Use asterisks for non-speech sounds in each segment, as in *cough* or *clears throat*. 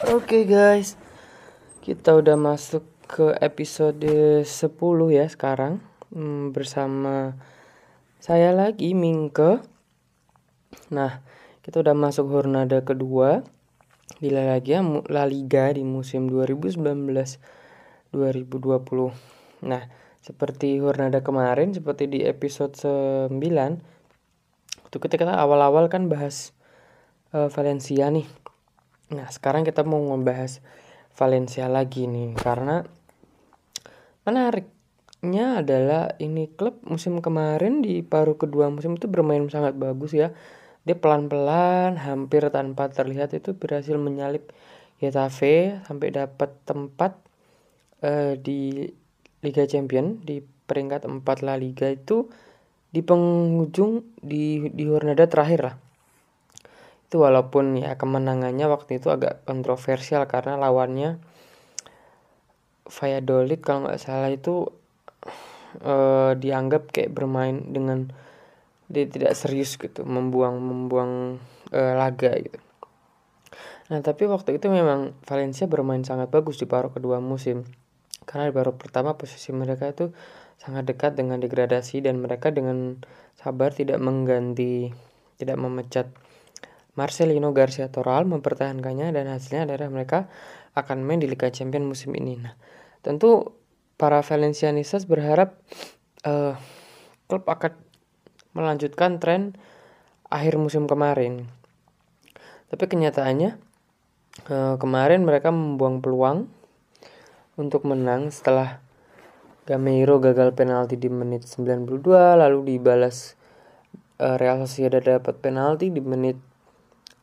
Oke guys, kita udah masuk ke episode 10 ya sekarang hmm, bersama saya lagi Mingke. Nah, kita udah masuk Hornada kedua di La Liga, La Liga di musim 2019-2020. Nah, seperti Hornada kemarin, seperti di episode 9, itu kita awal-awal kan bahas uh, Valencia nih Nah, sekarang kita mau ngebahas Valencia lagi nih karena menariknya adalah ini klub musim kemarin di paruh kedua musim itu bermain sangat bagus ya. Dia pelan-pelan hampir tanpa terlihat itu berhasil menyalip Getafe sampai dapat tempat uh, di Liga Champion di peringkat 4 La Liga itu di penghujung di di Hornada terakhir lah itu walaupun ya kemenangannya waktu itu agak kontroversial karena lawannya Valladolid kalau nggak salah itu uh, dianggap kayak bermain dengan dia tidak serius gitu membuang membuang uh, laga gitu. Nah tapi waktu itu memang Valencia bermain sangat bagus di paruh kedua musim. Karena di paruh pertama posisi mereka itu sangat dekat dengan degradasi dan mereka dengan sabar tidak mengganti tidak memecat Marcelino Garcia Toral mempertahankannya dan hasilnya adalah mereka akan main di Liga Champions musim ini. Nah, tentu para Valencianistas berharap uh, klub akan melanjutkan tren akhir musim kemarin. Tapi kenyataannya uh, kemarin mereka membuang peluang untuk menang setelah Gameiro gagal penalti di menit 92 lalu dibalas uh, Real Sociedad dapat penalti di menit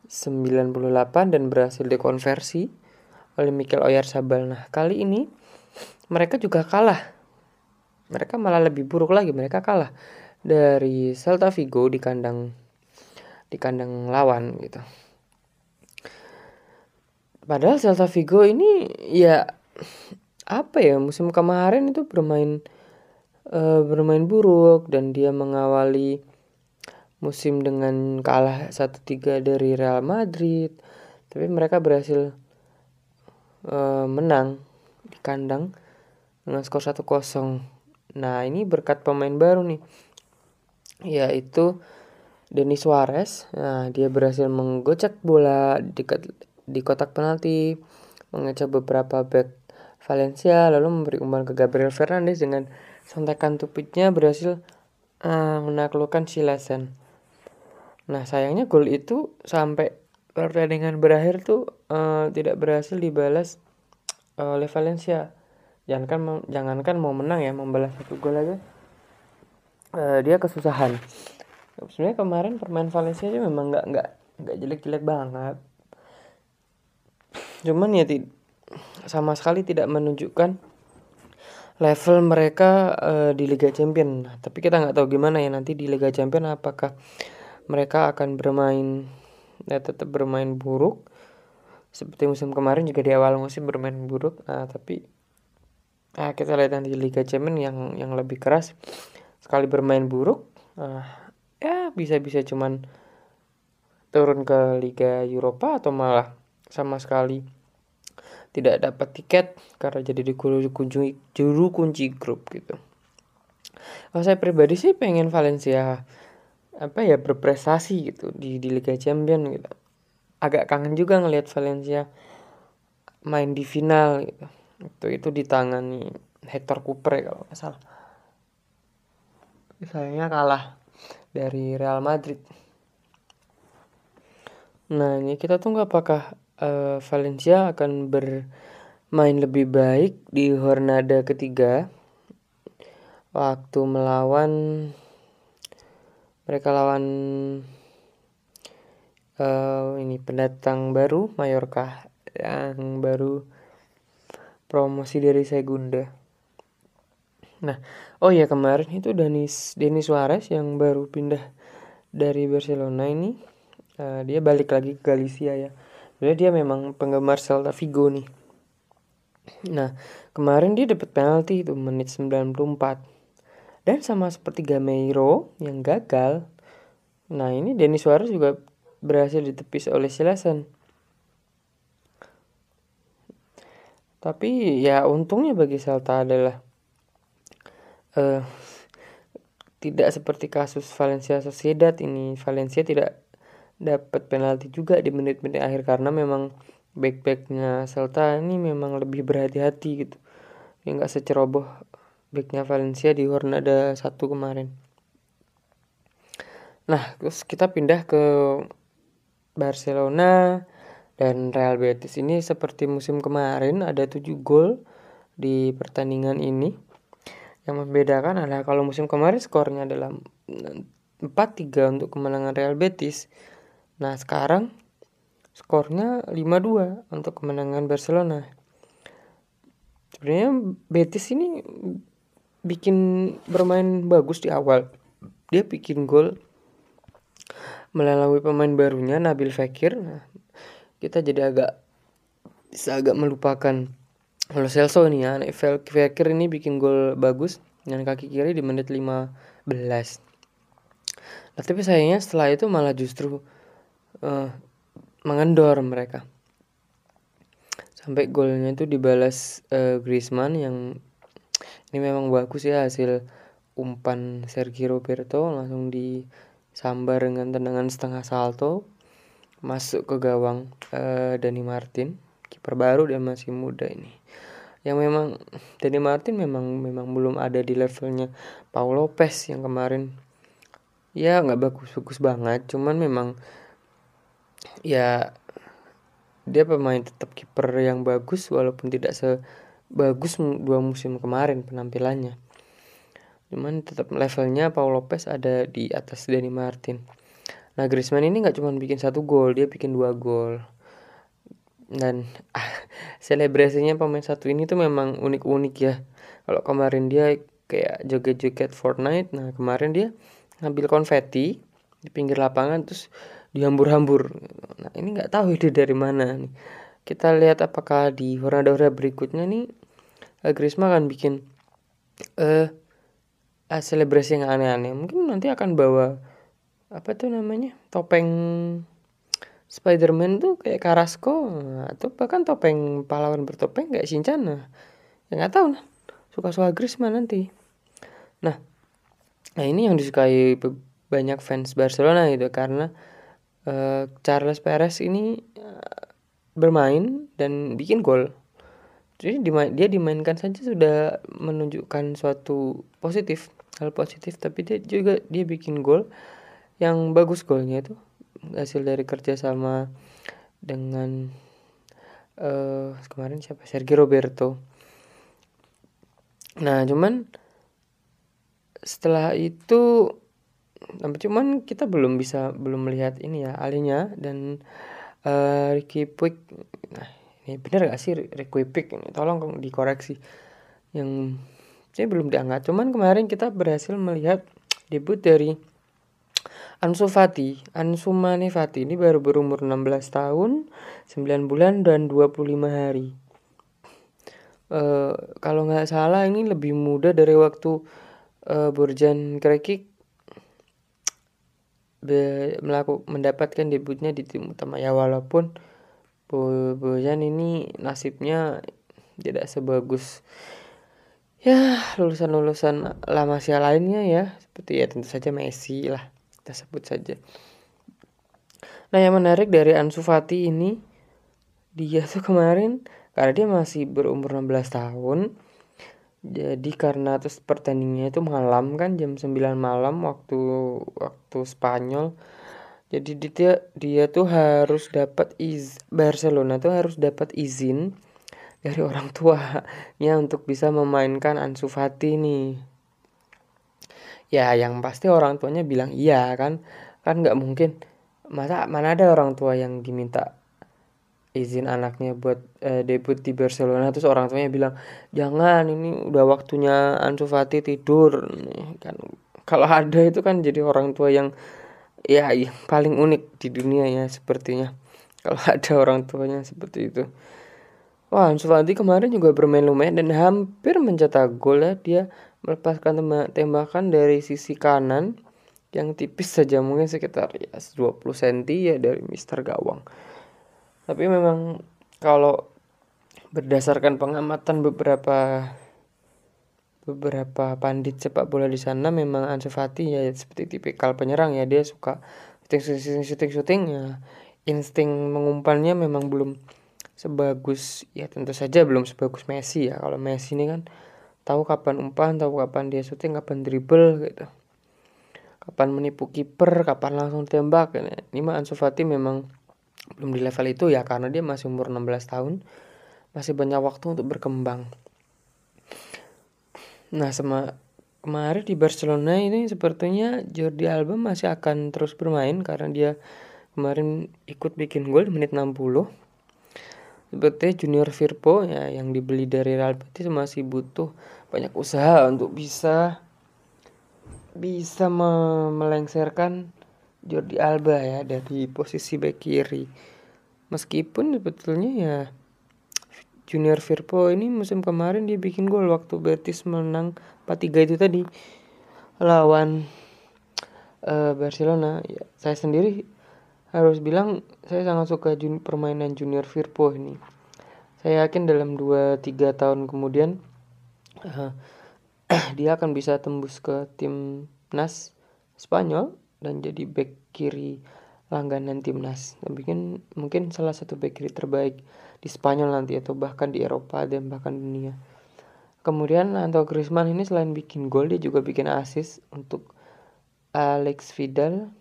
98 dan berhasil dikonversi oleh Mikel Oyarzabal. Nah, kali ini mereka juga kalah. Mereka malah lebih buruk lagi. Mereka kalah dari Celta Vigo di kandang di kandang lawan gitu. Padahal Celta Vigo ini ya apa ya musim kemarin itu bermain uh, bermain buruk dan dia mengawali musim dengan kalah 1-3 dari Real Madrid. Tapi mereka berhasil uh, menang di kandang dengan skor 1-0 nah ini berkat pemain baru nih yaitu Denis Suarez. Nah dia berhasil menggocek bola di, di kotak penalti mengecek beberapa back Valencia lalu memberi umpan ke Gabriel Fernandes dengan sontakan tupitnya berhasil uh, menaklukkan Silasen. Nah sayangnya gol itu sampai pertandingan berakhir tuh uh, tidak berhasil dibalas uh, oleh Valencia. Jangankan jangankan mau menang ya membalas satu gol aja uh, dia kesusahan. Sebenarnya kemarin permain Valencia aja memang nggak nggak nggak jelek-jelek banget. Cuman ya sama sekali tidak menunjukkan level mereka uh, di Liga Champion. Nah, tapi kita nggak tahu gimana ya nanti di Liga Champion apakah mereka akan bermain ya tetap bermain buruk. Seperti musim kemarin juga di awal musim bermain buruk. Nah tapi nah, kita lihat nanti Liga Champions yang yang lebih keras. Sekali bermain buruk nah, ya bisa-bisa cuman turun ke Liga Eropa atau malah sama sekali tidak dapat tiket karena jadi dikunjungi juru kunci grup gitu. Kalau saya pribadi sih pengen Valencia apa ya berprestasi gitu di di Liga Champion gitu. Agak kangen juga ngelihat Valencia main di final gitu. Itu itu ditangani Hector Cooper ya kalau nggak salah. Sayangnya kalah dari Real Madrid. Nah ini kita tunggu apakah uh, Valencia akan bermain lebih baik di Hornada ketiga waktu melawan mereka lawan uh, ini pendatang baru Mallorca yang baru promosi dari Segunda. Nah, oh ya kemarin itu Denis Denis Suarez yang baru pindah dari Barcelona ini uh, dia balik lagi ke Galicia ya. Jadi dia memang penggemar Celta Vigo nih. Nah, kemarin dia dapat penalti itu menit 94 dan sama seperti Gameiro yang gagal, nah ini Denis Suarez juga berhasil ditepis oleh Silasan. Tapi ya untungnya bagi Celta adalah uh, tidak seperti kasus Valencia Sociedad ini. Valencia tidak dapat penalti juga di menit-menit akhir karena memang back-backnya Celta ini memang lebih berhati-hati gitu. Ya nggak seceroboh backnya Valencia di Hornada satu kemarin. Nah, terus kita pindah ke Barcelona dan Real Betis ini seperti musim kemarin ada 7 gol di pertandingan ini. Yang membedakan adalah kalau musim kemarin skornya adalah 4-3 untuk kemenangan Real Betis. Nah, sekarang skornya 5-2 untuk kemenangan Barcelona. Sebenarnya Betis ini bikin bermain bagus di awal. Dia bikin gol melalui pemain barunya Nabil Fekir. Nah, kita jadi agak bisa agak melupakan kalau Celso ini ya Fekir ini bikin gol bagus dengan kaki kiri di menit 15 nah tapi sayangnya setelah itu malah justru uh, mengendor mereka sampai golnya itu dibalas uh, Griezmann yang ini memang bagus ya hasil umpan Sergio Roberto langsung disambar dengan tendangan setengah salto masuk ke gawang uh, Dani Martin kiper baru dan masih muda ini. Yang memang Dani Martin memang memang belum ada di levelnya Paul Lopez yang kemarin. Ya nggak bagus bagus banget cuman memang ya dia pemain tetap kiper yang bagus walaupun tidak sebagus dua musim kemarin penampilannya cuman tetap levelnya Paul Lopez ada di atas Dani Martin Nah Griezmann ini nggak cuma bikin satu gol, dia bikin dua gol. Dan *laughs* ah, selebrasinya pemain satu ini tuh memang unik-unik ya. Kalau kemarin dia kayak joget-joget Fortnite, nah kemarin dia ngambil konfeti di pinggir lapangan terus dihambur-hambur. Nah ini nggak tahu *laughs* ide dari mana nih. Kita lihat apakah di Hornada berikutnya nih uh, Griezmann akan bikin eh uh, selebrasi yang aneh-aneh. Mungkin nanti akan bawa apa tuh namanya topeng Spiderman tuh kayak Carrasco atau bahkan topeng pahlawan bertopeng kayak Shinchan nah ya nggak tahu nah suka-suka Griezmann nanti. Nah nah ini yang disukai banyak fans Barcelona gitu karena uh, Charles Perez ini uh, bermain dan bikin gol. Jadi dia dimainkan saja sudah menunjukkan suatu positif hal positif tapi dia juga dia bikin gol yang bagus golnya itu. Hasil dari kerja sama dengan uh, kemarin siapa? Sergio Roberto. Nah cuman setelah itu cuman kita belum bisa belum melihat ini ya alinya dan uh, Ricky Puig. Nah ini bener gak sih Ricky Puig ini? Tolong dikoreksi. Yang saya belum diangkat. Cuman kemarin kita berhasil melihat debut dari Ansu Fati, Ansu Mane Fati ini baru berumur 16 tahun, 9 bulan dan 25 hari. Uh, kalau nggak salah ini lebih muda dari waktu uh, Borjan Krekik melakukan mendapatkan debutnya di tim utama ya walaupun Borjan ini nasibnya tidak sebagus ya lulusan-lulusan lama Masia lainnya ya seperti ya tentu saja Messi lah kita sebut saja. Nah yang menarik dari Ansu Fati ini dia tuh kemarin karena dia masih berumur 16 tahun jadi karena terus pertandingannya itu malam kan jam 9 malam waktu waktu Spanyol. Jadi dia dia tuh harus dapat iz Barcelona tuh harus dapat izin dari orang tuanya untuk bisa memainkan Ansu Fati nih. Ya yang pasti orang tuanya bilang iya kan kan nggak mungkin. Masa mana ada orang tua yang diminta izin anaknya buat uh, debut di Barcelona. Terus orang tuanya bilang jangan ini udah waktunya Ansu Fati tidur. Kan kalau ada itu kan jadi orang tua yang ya yang paling unik di dunia ya sepertinya. Kalau *laughs* ada orang tuanya seperti itu. Wah Ansu Fati kemarin juga bermain lumayan dan hampir mencetak gol ya. Dia melepaskan tembakan dari sisi kanan yang tipis saja mungkin sekitar ya 20 cm ya dari Mister Gawang. Tapi memang kalau berdasarkan pengamatan beberapa beberapa pandit sepak bola di sana memang Ansu Fati ya seperti tipikal penyerang ya dia suka syuting syuting syuting syuting ya insting mengumpannya memang belum sebagus ya tentu saja belum sebagus Messi ya. Kalau Messi ini kan tahu kapan umpan tahu kapan dia syuting kapan dribble gitu. Kapan menipu kiper kapan langsung tembak ini mah Ansu Fati memang belum di level itu ya karena dia masih umur 16 tahun masih banyak waktu untuk berkembang. Nah sama kemarin di Barcelona ini sepertinya Jordi Alba masih akan terus bermain karena dia kemarin ikut bikin gol di menit 60 seperti Junior Firpo ya yang dibeli dari Real Betis masih butuh banyak usaha untuk bisa bisa me melengsarkan Jordi Alba ya dari posisi back kiri. Meskipun sebetulnya ya Junior Firpo ini musim kemarin dia bikin gol waktu Betis menang 4-3 itu tadi lawan uh, Barcelona. Ya, saya sendiri harus bilang saya sangat suka jun permainan Junior Firpo ini. Saya yakin dalam 2-3 tahun kemudian uh, *clears throat* dia akan bisa tembus ke tim Nas Spanyol dan jadi back kiri langganan timnas. Dan bikin mungkin salah satu back kiri terbaik di Spanyol nanti atau bahkan di Eropa dan bahkan dunia. Kemudian Anto Griezmann ini selain bikin gol dia juga bikin assist untuk Alex Vidal.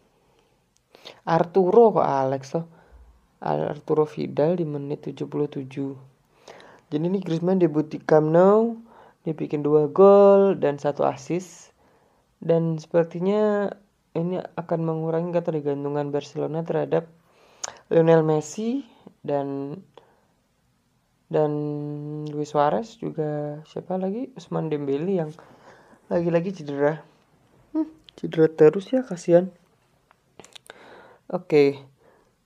Arturo kok Alex loh. Arturo Vidal di menit 77. Jadi ini Griezmann debut di Camp Nou, dia bikin dua gol dan satu assist. Dan sepertinya ini akan mengurangi ketergantungan Barcelona terhadap Lionel Messi dan dan Luis Suarez juga. Siapa lagi? Usman Dembele yang lagi-lagi cedera. Hmm, cedera terus ya kasihan. Oke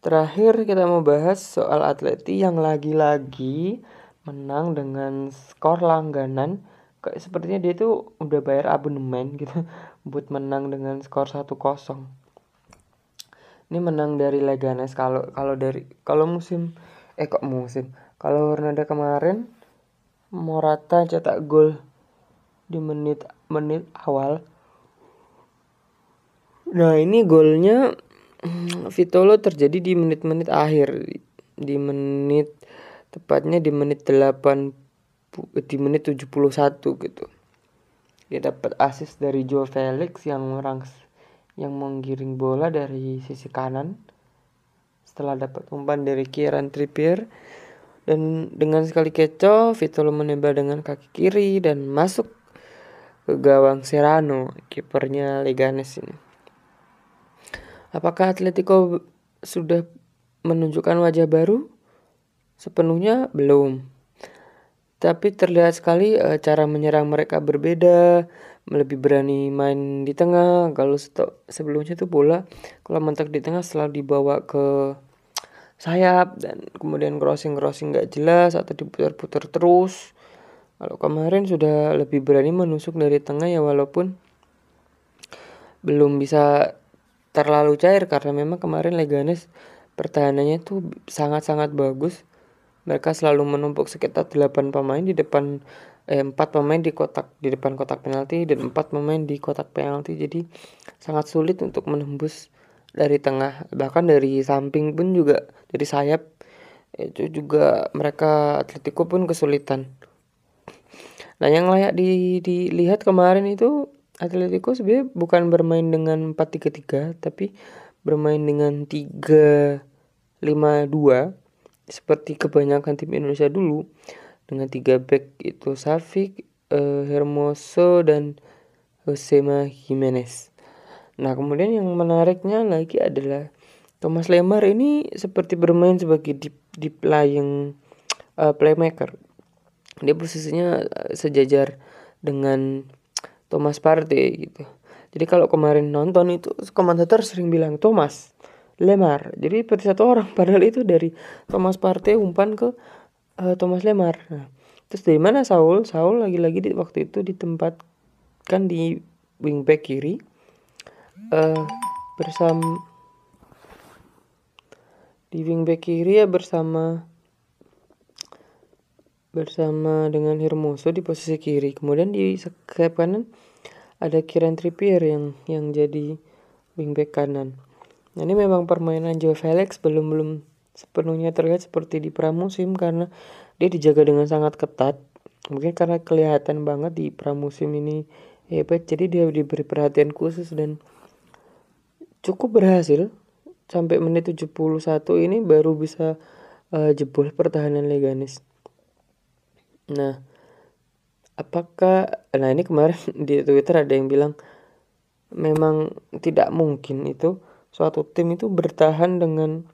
terakhir kita mau bahas soal Atleti yang lagi-lagi menang dengan skor langganan. Kayak sepertinya dia tuh udah bayar abonemen gitu buat menang dengan skor 1-0 ini menang dari Leganes. Kalau kalau dari kalau musim eh kok musim? Kalau Ronaldo kemarin Morata cetak gol di menit menit awal. Nah ini golnya *clears throat* Vitolo terjadi di menit-menit akhir. Di menit tepatnya di menit 8 di menit 71 gitu dia dapat assist dari Joe Felix yang merang yang menggiring bola dari sisi kanan. Setelah dapat umpan dari Kieran Trippier. Dan dengan sekali keco Vitolo menembak dengan kaki kiri dan masuk ke gawang Serrano kipernya Leganes ini. Apakah Atletico sudah menunjukkan wajah baru? Sepenuhnya belum tapi terlihat sekali uh, cara menyerang mereka berbeda, lebih berani main di tengah. Kalau sebelumnya tuh bola kalau mentok di tengah selalu dibawa ke sayap dan kemudian crossing crossing nggak jelas atau diputar-putar terus. Kalau kemarin sudah lebih berani menusuk dari tengah ya walaupun belum bisa terlalu cair karena memang kemarin Leganes pertahanannya tuh sangat-sangat bagus mereka selalu menumpuk sekitar 8 pemain di depan eh, 4 pemain di kotak di depan kotak penalti dan 4 pemain di kotak penalti. Jadi sangat sulit untuk menembus dari tengah bahkan dari samping pun juga dari sayap itu juga mereka Atletico pun kesulitan. Nah, yang layak di, dilihat kemarin itu Atletico sebenarnya bukan bermain dengan 4-3-3 tapi bermain dengan 3-5-2 seperti kebanyakan tim Indonesia dulu dengan tiga back itu Safik, uh, Hermoso dan Josema Jimenez. Nah kemudian yang menariknya lagi adalah Thomas Lemar ini seperti bermain sebagai deep deep lying uh, playmaker. Dia posisinya eh, sejajar dengan Thomas Partey gitu. Jadi kalau kemarin nonton itu komentator sering bilang Thomas Lemar. Jadi seperti satu orang *laughs* padahal itu dari Thomas Partey umpan ke uh, Thomas Lemar. Nah, terus dari mana Saul? Saul lagi-lagi di waktu itu ditempatkan di wingback kiri uh, bersama di wingback kiri ya bersama bersama dengan Hermoso di posisi kiri. Kemudian di sayap kanan ada Kieran Trippier yang yang jadi wingback kanan. Ini memang permainan Joe Felix belum belum sepenuhnya terlihat seperti di pramusim karena dia dijaga dengan sangat ketat. Mungkin karena kelihatan banget di pramusim ini hebat jadi dia diberi perhatian khusus dan cukup berhasil sampai menit 71 ini baru bisa uh, jebol pertahanan Leganes. Nah, apakah nah ini kemarin *laughs* di Twitter ada yang bilang memang tidak mungkin itu suatu tim itu bertahan dengan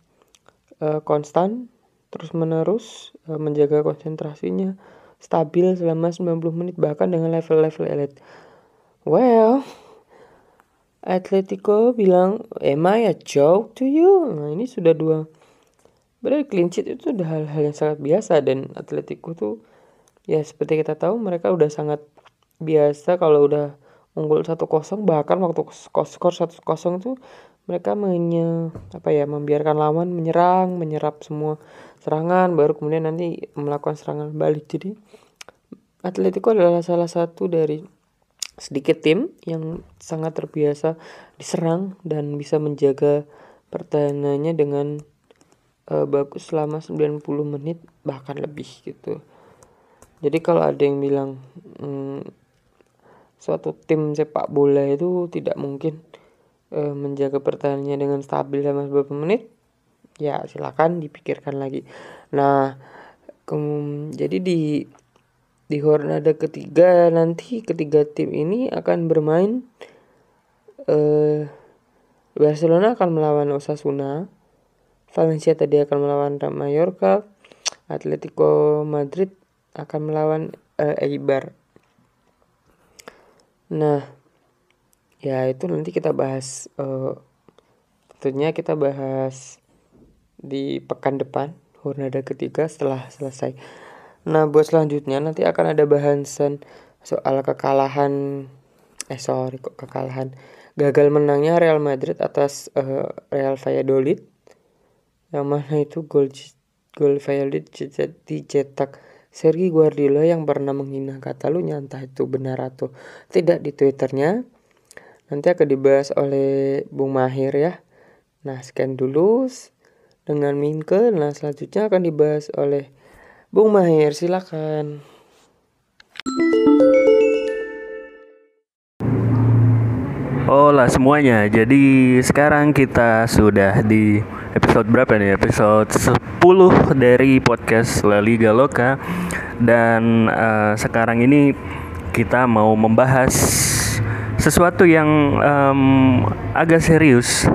uh, konstan terus menerus uh, menjaga konsentrasinya stabil selama 90 menit bahkan dengan level-level elit. Well, Atletico bilang, "Am I a joke to you?" Nah, ini sudah dua Berarti clean sheet itu udah hal-hal yang sangat biasa dan Atletico tuh ya seperti kita tahu mereka udah sangat biasa kalau udah unggul satu kosong bahkan waktu skor satu kosong tuh mereka menye, apa ya membiarkan lawan menyerang menyerap semua serangan baru kemudian nanti melakukan serangan balik. Jadi Atletico adalah salah satu dari sedikit tim yang sangat terbiasa diserang dan bisa menjaga pertahanannya dengan uh, bagus selama 90 menit bahkan lebih gitu. Jadi kalau ada yang bilang hmm, suatu tim sepak bola itu tidak mungkin uh, menjaga pertahanannya dengan stabil selama beberapa menit, ya silakan dipikirkan lagi. Nah, jadi di di Hornada ketiga nanti ketiga tim ini akan bermain uh, Barcelona akan melawan Osasuna, Valencia tadi akan melawan Mallorca, Atletico Madrid akan melawan uh, Eibar. Nah, ya itu nanti kita bahas uh, tentunya kita bahas di pekan depan Hornada ketiga setelah selesai. Nah, buat selanjutnya nanti akan ada bahasan soal kekalahan eh sorry kok kekalahan gagal menangnya Real Madrid atas uh, Real Valladolid yang mana itu gol gol Valladolid dicetak Sergi Guardiola yang pernah menghina Catalunya entah itu benar atau tidak di twitternya nanti akan dibahas oleh Bung Mahir ya. Nah scan dulu dengan Minke. Nah selanjutnya akan dibahas oleh Bung Mahir. Silakan. Hola semuanya, jadi sekarang kita sudah di episode berapa nih? Episode 10 dari podcast La Liga Loka. Dan uh, sekarang ini kita mau membahas sesuatu yang um, agak serius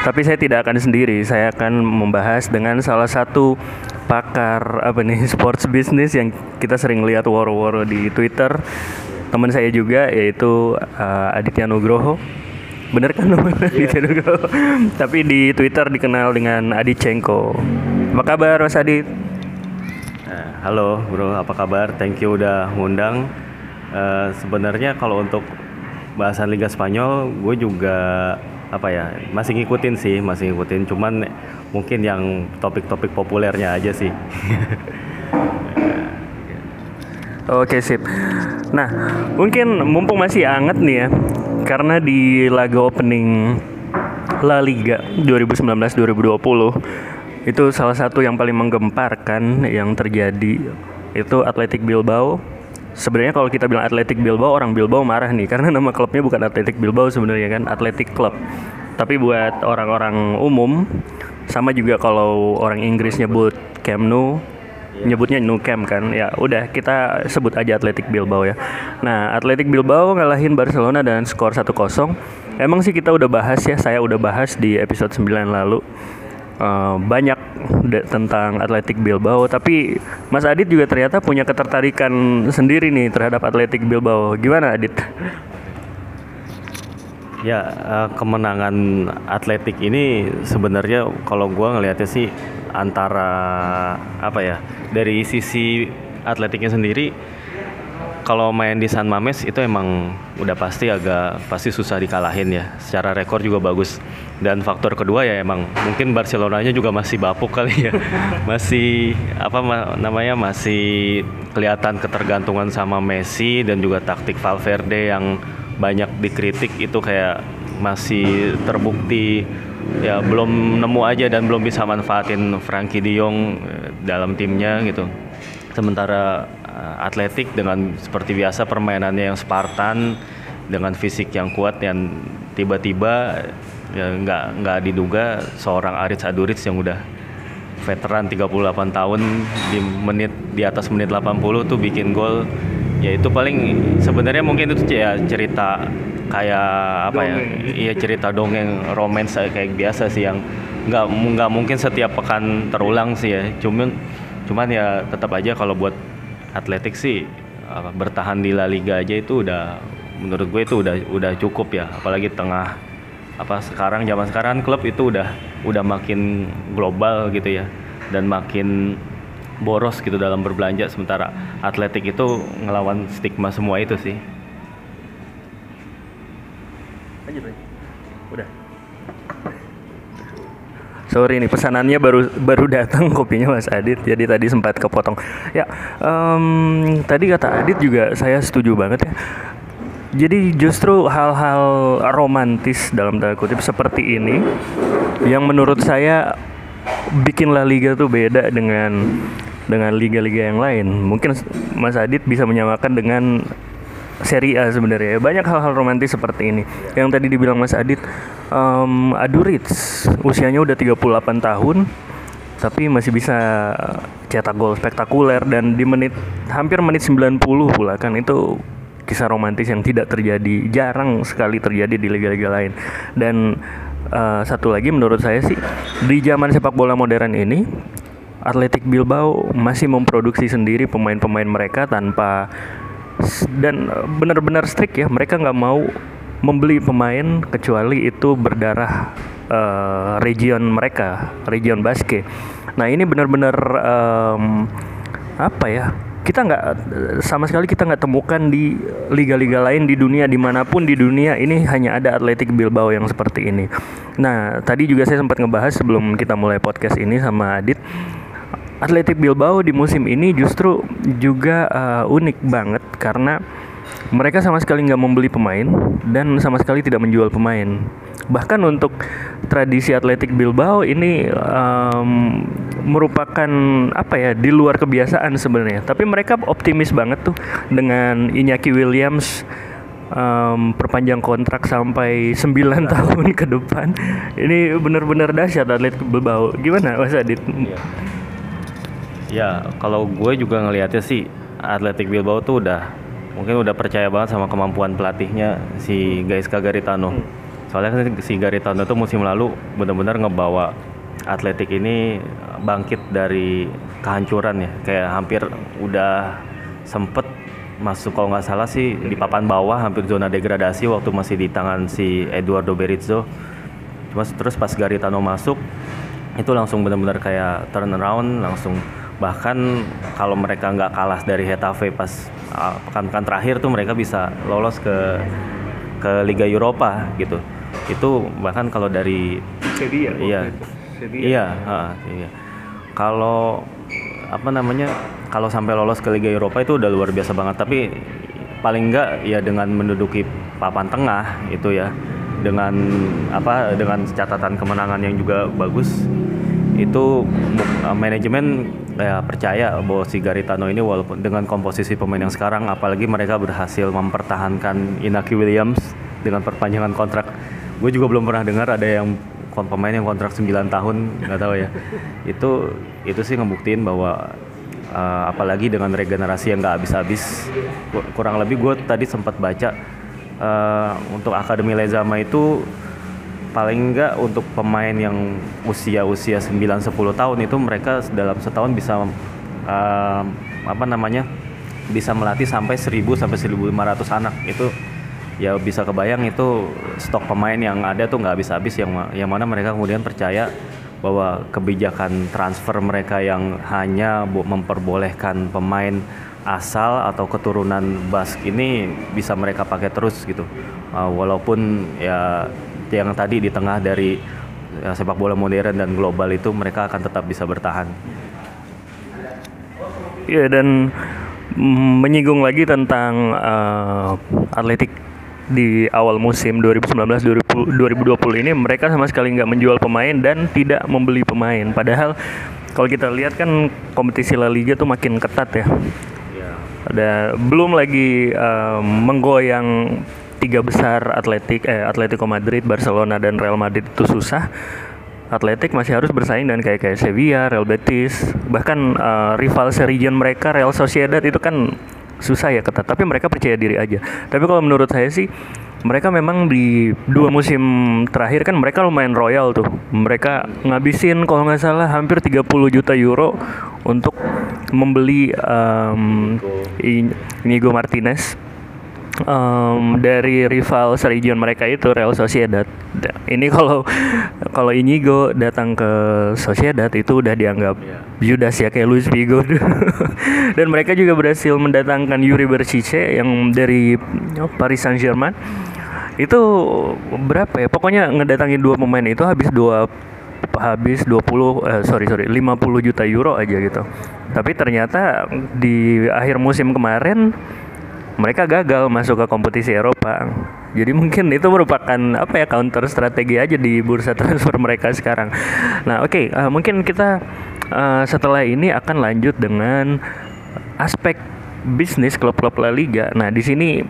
Tapi saya tidak akan sendiri, saya akan membahas dengan salah satu pakar apa nih *laughs* sports business yang kita sering lihat woro-woro di Twitter. Teman saya juga yaitu uh, Aditya Nugroho. Bener kan? *laughs* Namanya yeah. Aditya Nugroho. Tapi di Twitter dikenal dengan Adi Cengko apa kabar Mas Adit? Uh, halo bro. Apa kabar? Thank you udah ngundang. Uh, sebenarnya kalau untuk bahasan Liga Spanyol gue juga apa ya masih ngikutin sih masih ngikutin cuman mungkin yang topik-topik populernya aja sih *laughs* Oke sip. Nah mungkin mumpung masih anget nih ya, karena di laga opening La Liga 2019-2020 itu salah satu yang paling menggemparkan yang terjadi itu Atletic Bilbao. Sebenarnya kalau kita bilang Atletic Bilbao orang Bilbao marah nih karena nama klubnya bukan Atletic Bilbao sebenarnya kan Atletic Club. Tapi buat orang-orang umum sama juga kalau orang Inggris nyebut Camp Nou nyebutnya Nou Camp kan ya udah kita sebut aja Athletic Bilbao ya. Nah Athletic Bilbao ngalahin Barcelona dan skor 1-0 emang sih kita udah bahas ya saya udah bahas di episode 9 lalu Uh, banyak tentang Athletic Bilbao tapi Mas Adit juga ternyata punya ketertarikan sendiri nih terhadap Athletic Bilbao gimana Adit? Ya uh, kemenangan Atletik ini sebenarnya kalau gue ngelihatnya sih antara apa ya dari sisi atletiknya sendiri kalau main di San Mames itu emang udah pasti agak pasti susah dikalahin ya. Secara rekor juga bagus. Dan faktor kedua ya emang mungkin Barcelonanya juga masih bapuk kali ya. *laughs* masih apa ma- namanya masih kelihatan ketergantungan sama Messi dan juga taktik Valverde yang banyak dikritik itu kayak masih terbukti ya belum nemu aja dan belum bisa manfaatin Frankie De Jong eh, dalam timnya gitu. Sementara eh, Atletik dengan seperti biasa permainannya yang Spartan dengan fisik yang kuat yang tiba-tiba ya nggak nggak diduga seorang Aritz Aduriz yang udah veteran 38 tahun di menit di atas menit 80 tuh bikin gol. Ya itu paling sebenarnya mungkin itu ya cerita kayak apa ya? Iya cerita dongeng romance kayak biasa sih yang nggak nggak mungkin setiap pekan terulang sih ya. Cuman cuman ya tetap aja kalau buat atletik sih apa, bertahan di La Liga aja itu udah menurut gue itu udah udah cukup ya. Apalagi tengah apa sekarang zaman sekarang klub itu udah udah makin global gitu ya dan makin boros gitu dalam berbelanja sementara atletik itu ngelawan stigma semua itu sih Lanjut. Udah. Sorry nih pesanannya baru baru datang *laughs* kopinya Mas Adit jadi tadi sempat kepotong. Ya em, tadi kata Adit juga saya setuju banget ya. Jadi justru hal-hal romantis dalam tanda kutip seperti ini yang menurut saya bikin La Liga tuh beda dengan dengan liga-liga yang lain. Mungkin Mas Adit bisa menyamakan dengan Serie A sebenarnya. Banyak hal-hal romantis seperti ini. Yang tadi dibilang Mas Adit um, Aduriz usianya udah 38 tahun tapi masih bisa cetak gol spektakuler dan di menit hampir menit 90 pula kan. Itu kisah romantis yang tidak terjadi jarang sekali terjadi di liga-liga lain. Dan uh, satu lagi menurut saya sih di zaman sepak bola modern ini Atletik Bilbao masih memproduksi sendiri pemain-pemain mereka tanpa dan benar-benar strict ya mereka nggak mau membeli pemain kecuali itu berdarah uh, region mereka region basket. Nah ini benar-benar um, apa ya kita nggak sama sekali kita nggak temukan di liga-liga lain di dunia di mana pun di dunia ini hanya ada Atletik Bilbao yang seperti ini. Nah tadi juga saya sempat ngebahas sebelum kita mulai podcast ini sama Adit Atletik Bilbao di musim ini justru juga uh, unik banget karena mereka sama sekali nggak membeli pemain dan sama sekali tidak menjual pemain. Bahkan untuk tradisi Atletik Bilbao ini um, merupakan apa ya di luar kebiasaan sebenarnya. Tapi mereka optimis banget tuh dengan Iñaki Williams um, perpanjang kontrak sampai 9 *laughs* tahun ke depan. Ini benar-benar dahsyat Atletik Bilbao. Gimana Mas Adit? Iya. Ya, kalau gue juga ngelihatnya sih Atletik Bilbao tuh udah mungkin udah percaya banget sama kemampuan pelatihnya si Gaisca Garitano. Soalnya kan si Garitano tuh musim lalu benar-benar ngebawa Atletik ini bangkit dari kehancuran ya, kayak hampir udah sempet masuk kalau nggak salah sih di papan bawah hampir zona degradasi waktu masih di tangan si Eduardo Berizzo. Cuma terus pas Garitano masuk itu langsung benar-benar kayak turn around langsung bahkan kalau mereka nggak kalah dari Hetafe pas uh, pekan-pekan terakhir tuh mereka bisa lolos ke ke Liga Eropa gitu. Itu bahkan kalau dari Sevilla. iya. iya ha, iya. Kalau apa namanya kalau sampai lolos ke Liga Eropa itu udah luar biasa banget. Tapi paling enggak ya dengan menduduki papan tengah itu ya dengan apa dengan catatan kemenangan yang juga bagus itu uh, manajemen ya percaya bahwa si Garitano ini walaupun dengan komposisi pemain yang sekarang apalagi mereka berhasil mempertahankan Inaki Williams dengan perpanjangan kontrak. Gue juga belum pernah dengar ada yang pemain yang kontrak 9 tahun nggak tahu ya. *laughs* Itu itu sih ngebuktiin bahwa uh, apalagi dengan regenerasi yang nggak habis-habis. Ku- kurang lebih gue tadi sempat baca uh, untuk akademi Lezama itu paling enggak untuk pemain yang usia-usia 9-10 tahun itu mereka dalam setahun bisa um, apa namanya bisa melatih sampai 1000 sampai 1500 anak itu ya bisa kebayang itu stok pemain yang ada tuh nggak habis-habis yang yang mana mereka kemudian percaya bahwa kebijakan transfer mereka yang hanya memperbolehkan pemain asal atau keturunan Bask ini bisa mereka pakai terus gitu. Uh, walaupun ya yang tadi di tengah dari ya, sepak bola modern dan global itu mereka akan tetap bisa bertahan. Iya dan mm, menyinggung lagi tentang uh, atletik di awal musim 2019-2020 ini mereka sama sekali nggak menjual pemain dan tidak membeli pemain. Padahal kalau kita lihat kan kompetisi La Liga tuh makin ketat ya. Ada belum lagi uh, menggoyang tiga besar Atletik eh Atletico Madrid, Barcelona dan Real Madrid itu susah. Atletik masih harus bersaing dengan kayak kayak Sevilla, Real Betis, bahkan uh, rival seregion mereka Real Sociedad itu kan susah ya ketat. Tapi mereka percaya diri aja. Tapi kalau menurut saya sih mereka memang di dua musim terakhir kan mereka lumayan royal tuh. Mereka ngabisin kalau nggak salah hampir 30 juta euro untuk membeli um, Inigo Martinez um, dari rival seregion mereka itu Real Sociedad. Ini kalau *laughs* kalau Inigo datang ke Sociedad itu udah dianggap Judas ya kayak Luis Figo. *laughs* Dan mereka juga berhasil mendatangkan Yuri Berchiche yang dari Paris Saint-Germain. Itu berapa ya? Pokoknya ngedatangin dua pemain itu habis dua habis 20 eh, sorry sorry 50 juta euro aja gitu. Tapi ternyata di akhir musim kemarin mereka gagal masuk ke kompetisi Eropa. Jadi mungkin itu merupakan apa ya counter strategi aja di bursa *laughs* transfer mereka sekarang. Nah, oke, okay, uh, eh, mungkin kita uh, setelah ini akan lanjut dengan aspek bisnis klub-klub La Liga. Nah, di sini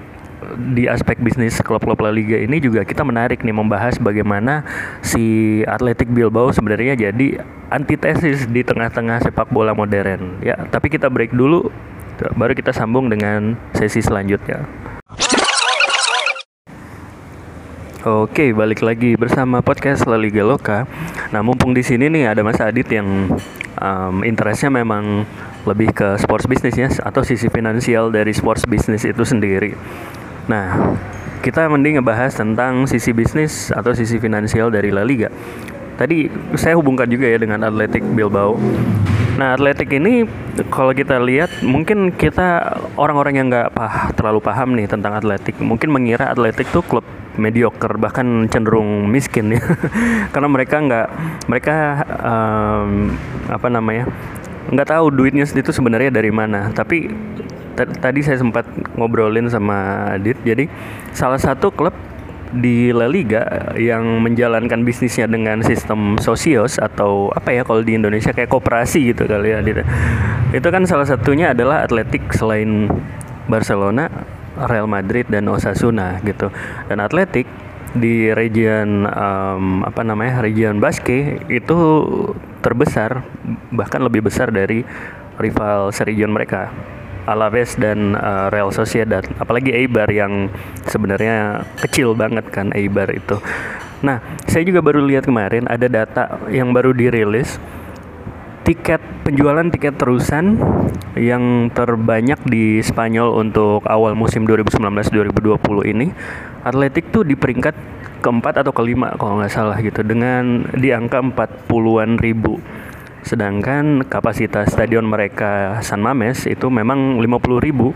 di aspek bisnis klub-klub La Liga ini juga kita menarik nih membahas bagaimana si Athletic Bilbao sebenarnya jadi antitesis di tengah-tengah sepak bola modern. Ya, tapi kita break dulu. Baru kita sambung dengan sesi selanjutnya. Oke, balik lagi bersama podcast La Liga Loka. Nah, mumpung di sini nih ada Mas Adit yang um, interestnya memang lebih ke sports bisnisnya atau sisi finansial dari sports bisnis itu sendiri. Nah, kita mending ngebahas tentang sisi bisnis atau sisi finansial dari La Liga. Tadi saya hubungkan juga ya dengan Athletic Bilbao. Nah, atletik ini kalau kita lihat mungkin kita orang-orang yang nggak pah, terlalu paham nih tentang atletik, mungkin mengira atletik tuh klub mediocre bahkan cenderung miskin ya, *laughs* karena mereka nggak mereka um, apa namanya nggak tahu duitnya itu sebenarnya dari mana. Tapi tadi saya sempat ngobrolin sama Adit, jadi salah satu klub di La Liga yang menjalankan bisnisnya dengan sistem sosios atau apa ya kalau di Indonesia kayak koperasi gitu kali ya itu kan salah satunya adalah Atletik selain Barcelona Real Madrid dan Osasuna gitu. Dan Atletik di region um, apa namanya region Basque itu terbesar bahkan lebih besar dari rival seregion mereka Alaves dan uh, Real Sociedad. Apalagi Eibar yang sebenarnya kecil banget kan Eibar itu. Nah saya juga baru lihat kemarin ada data yang baru dirilis. Tiket penjualan tiket terusan yang terbanyak di Spanyol untuk awal musim 2019-2020 ini Atletik tuh di peringkat keempat atau kelima kalau nggak salah gitu dengan di angka 40-an ribu Sedangkan kapasitas stadion mereka San Mames itu memang 50 ribu.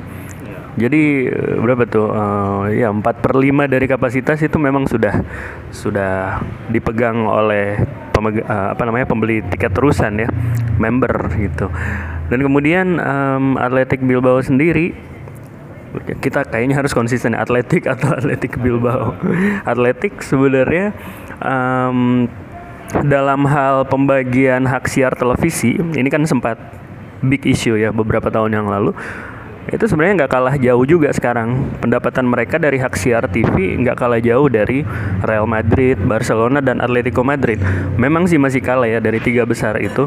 Jadi eh, berapa tuh? Uh, ya 4 per 5 dari kapasitas itu memang sudah sudah dipegang oleh pemeg uh, apa namanya pembeli tiket terusan ya, member gitu. Dan kemudian um, Atletik Bilbao sendiri kita kayaknya harus konsisten Atletik atau Atletik Bilbao. Atletik sebenarnya um, dalam hal pembagian hak siar televisi ini kan sempat big issue ya beberapa tahun yang lalu itu sebenarnya nggak kalah jauh juga sekarang pendapatan mereka dari hak siar TV nggak kalah jauh dari Real Madrid, Barcelona dan Atletico Madrid. Memang sih masih kalah ya dari tiga besar itu.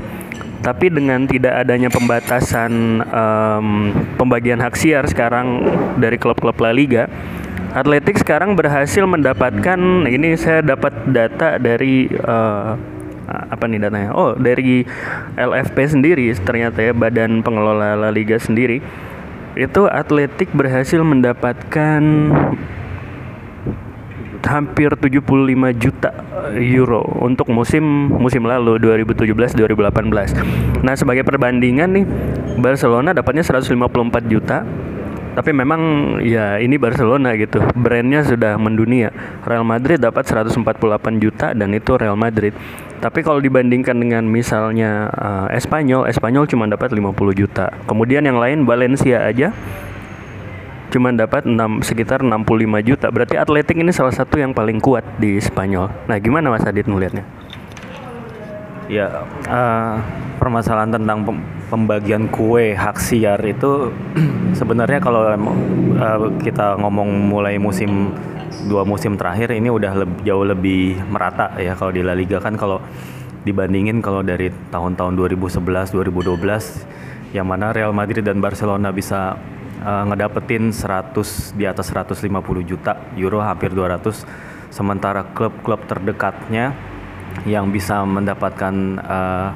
Tapi dengan tidak adanya pembatasan um, pembagian hak siar sekarang dari klub-klub La Liga, Atletik sekarang berhasil mendapatkan ini saya dapat data dari uh, apa nih datanya? Oh, dari LFP sendiri ternyata ya Badan Pengelola La Liga sendiri. Itu Atletik berhasil mendapatkan 7 hampir 75 juta euro untuk musim musim lalu 2017-2018. Nah, sebagai perbandingan nih Barcelona dapatnya 154 juta tapi memang ya ini Barcelona gitu. Brandnya sudah mendunia. Real Madrid dapat 148 juta dan itu Real Madrid. Tapi kalau dibandingkan dengan misalnya uh, Espanyol Espanyol cuma dapat 50 juta. Kemudian yang lain Valencia aja cuma dapat 6 sekitar 65 juta. Berarti Atletik ini salah satu yang paling kuat di Spanyol nah gimana Mas Adit melihatnya Ya, uh, permasalahan tentang pembagian kue hak siar itu *clears throat* sebenarnya kalau uh, kita ngomong mulai musim dua musim terakhir ini udah lebih, jauh lebih merata ya kalau di La Liga. Kan kalau dibandingin kalau dari tahun-tahun 2011 2012 yang mana Real Madrid dan Barcelona bisa uh, ngedapetin 100 di atas 150 juta euro hampir 200 sementara klub-klub terdekatnya yang bisa mendapatkan uh,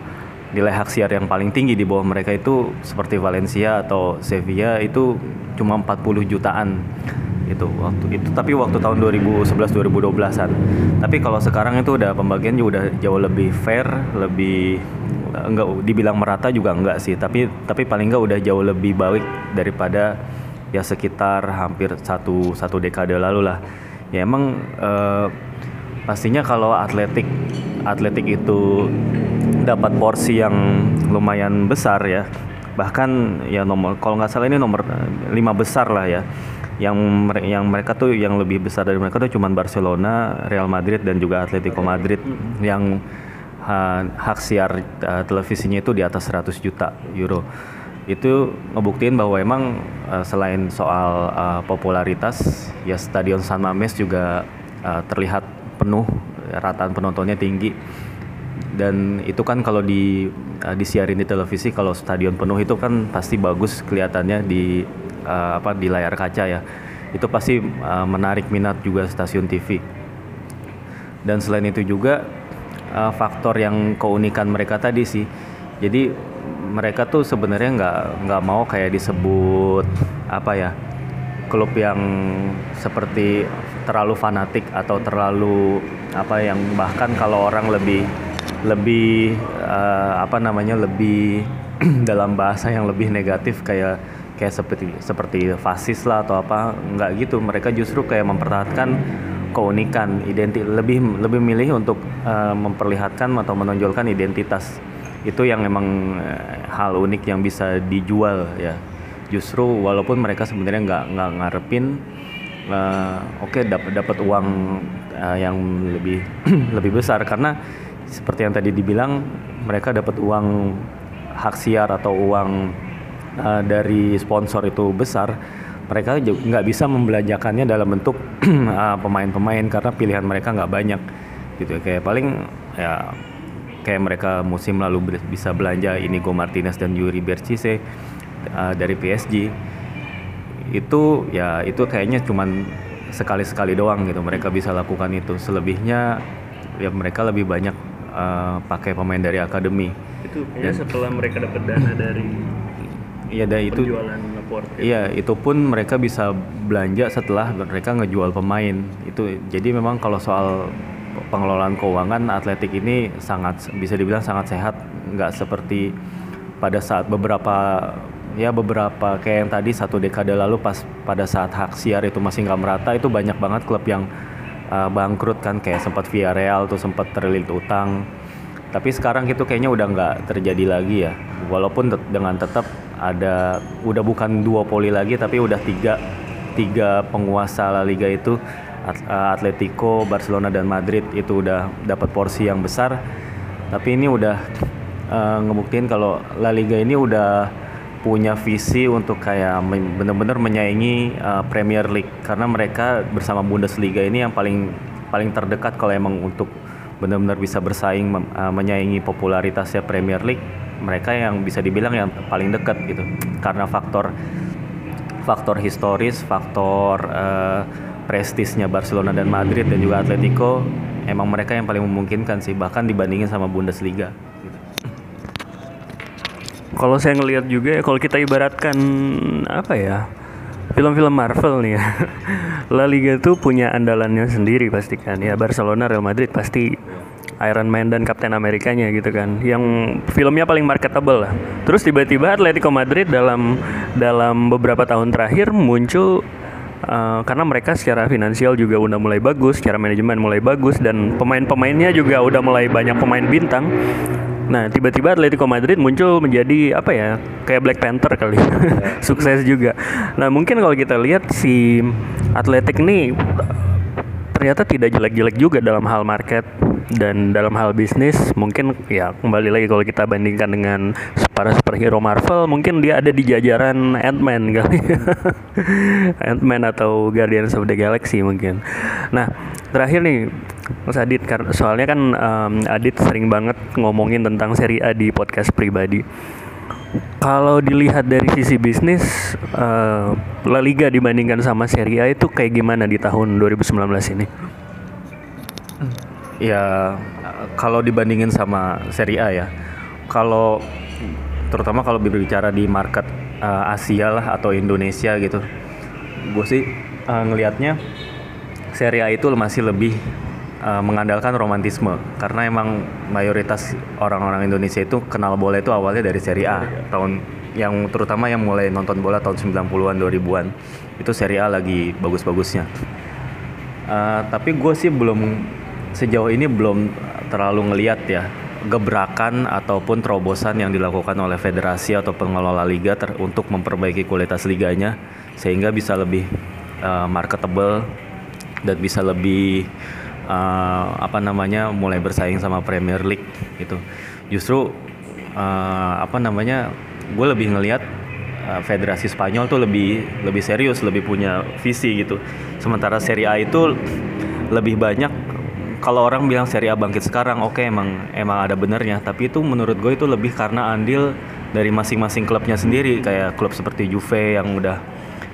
nilai hak siar yang paling tinggi di bawah mereka itu seperti Valencia atau Sevilla itu cuma 40 jutaan itu waktu itu tapi waktu tahun 2011 2012-an. Tapi kalau sekarang itu udah pembagian juga udah jauh lebih fair, lebih enggak dibilang merata juga enggak sih, tapi tapi paling enggak udah jauh lebih baik daripada ya sekitar hampir satu satu dekade lalu lah. Ya emang uh, pastinya kalau atletik atletik itu dapat porsi yang lumayan besar ya. Bahkan ya nomor kalau nggak salah ini nomor lima besar lah ya. Yang yang mereka tuh yang lebih besar dari mereka tuh cuma Barcelona, Real Madrid dan juga Atletico Madrid. Yang uh, hak siar uh, televisinya itu di atas 100 juta euro. Itu ngebuktiin bahwa emang uh, selain soal uh, popularitas ya Stadion San Mamés juga uh, terlihat penuh rataan penontonnya tinggi. Dan itu kan kalau di uh, disiarin di televisi kalau stadion penuh itu kan pasti bagus kelihatannya di uh, apa di layar kaca ya. Itu pasti uh, menarik minat juga stasiun TV dan selain itu juga uh, faktor yang keunikan mereka tadi sih. Jadi mereka tuh sebenarnya nggak nggak mau kayak disebut apa ya klub yang seperti terlalu fanatik atau terlalu apa yang bahkan kalau orang lebih lebih uh, apa namanya lebih *clears throat* dalam bahasa yang lebih negatif kayak kayak seperti seperti fasis lah atau apa nggak gitu. Mereka justru kayak mempertahankan keunikan identitas lebih lebih milih untuk uh, memperlihatkan atau menonjolkan identitas. Itu yang memang uh, hal unik yang bisa dijual ya. Justru walaupun mereka sebenarnya nggak nggak ngarepin uh, oke okay, dapat dapat uang uh, yang lebih *clears throat* lebih besar. Karena seperti yang tadi dibilang mereka dapat uang hak siar atau uang uh, dari sponsor itu besar. Mereka nggak bisa membelanjakannya dalam bentuk *clears throat* pemain-pemain uh, karena pilihan mereka nggak banyak gitu. Kayak paling ya kayak mereka musim lalu bisa belanja Inigo Martinez dan Yuri Bercise uh, dari PSG itu ya itu kayaknya cuman sekali-sekali doang gitu mereka bisa lakukan itu. Selebihnya ya mereka lebih banyak uh, pakai pemain dari akademi. Itu kayaknya setelah mereka dapat dana dari Iya, dan itu Iya, itu pun mereka bisa belanja setelah mereka ngejual pemain. Itu jadi memang kalau soal pengelolaan keuangan atletik ini sangat bisa dibilang sangat sehat, nggak seperti pada saat beberapa ya beberapa kayak yang tadi satu dekade lalu pas pada saat hak siar itu masih nggak merata itu banyak banget klub yang uh, bangkrut kan kayak sempat Villarreal tuh sempat terlilit utang. Tapi sekarang itu kayaknya udah nggak terjadi lagi ya. Walaupun dengan tetap ada udah bukan dua poli lagi tapi udah tiga tiga penguasa La Liga itu eh, Atletico, Barcelona dan Madrid itu udah dapat porsi yang besar. Tapi ini udah uh, ngebuktiin kalau La Liga ini udah punya visi untuk kayak benar-benar menyaingi uh, Premier League. Karena mereka bersama Bundesliga ini yang paling paling terdekat kalau emang untuk benar-benar bisa bersaing uh, menyaingi popularitasnya Premier League. Mereka yang bisa dibilang yang paling dekat gitu. Karena faktor faktor historis faktor uh, prestisnya Barcelona dan Madrid dan juga Atletico emang mereka yang paling memungkinkan sih bahkan dibandingin sama Bundesliga kalau saya ngelihat juga ya kalau kita ibaratkan apa ya film-film Marvel nih ya. *laughs* La Liga tuh punya andalannya sendiri pasti kan. Ya Barcelona, Real Madrid pasti Iron Man dan Captain Amerikanya gitu kan. Yang filmnya paling marketable lah. Terus tiba-tiba Atletico Madrid dalam dalam beberapa tahun terakhir muncul Uh, karena mereka secara finansial juga udah mulai bagus, secara manajemen mulai bagus dan pemain-pemainnya juga udah mulai banyak pemain bintang. Nah, tiba-tiba Atletico Madrid muncul menjadi apa ya? Kayak Black Panther kali. *laughs* Sukses juga. Nah, mungkin kalau kita lihat si Atletik ini ternyata tidak jelek-jelek juga dalam hal market dan dalam hal bisnis. Mungkin ya kembali lagi kalau kita bandingkan dengan para superhero Marvel mungkin dia ada di jajaran Ant-Man kali *laughs* Ant-Man atau Guardians of the Galaxy mungkin. Nah terakhir nih Mas Adit soalnya kan um, Adit sering banget ngomongin tentang seri A di podcast pribadi kalau dilihat dari sisi bisnis uh, La Liga dibandingkan sama Serie A itu kayak gimana di tahun 2019 ini? Ya kalau dibandingin sama Serie A ya. Kalau terutama kalau berbicara di market uh, Asia lah atau Indonesia gitu. Gue sih uh, ngelihatnya Serie A itu masih lebih uh, mengandalkan romantisme. Karena emang mayoritas orang-orang Indonesia itu kenal bola itu awalnya dari Serie A. Tahun yang terutama yang mulai nonton bola tahun 90-an 2000-an itu Serie A lagi bagus-bagusnya. Uh, tapi gue sih belum sejauh ini belum terlalu ngeliat ya gebrakan ataupun terobosan yang dilakukan oleh federasi atau pengelola liga ter untuk memperbaiki kualitas liganya sehingga bisa lebih uh, marketable dan bisa lebih uh, apa namanya mulai bersaing sama Premier League gitu. Justru uh, apa namanya gue lebih ngelihat uh, Federasi Spanyol tuh lebih lebih serius, lebih punya visi gitu. Sementara Serie A itu lebih banyak kalau orang bilang Serie A bangkit sekarang, oke okay, emang emang ada benernya, tapi itu menurut gue itu lebih karena andil dari masing-masing klubnya sendiri kayak klub seperti Juve yang udah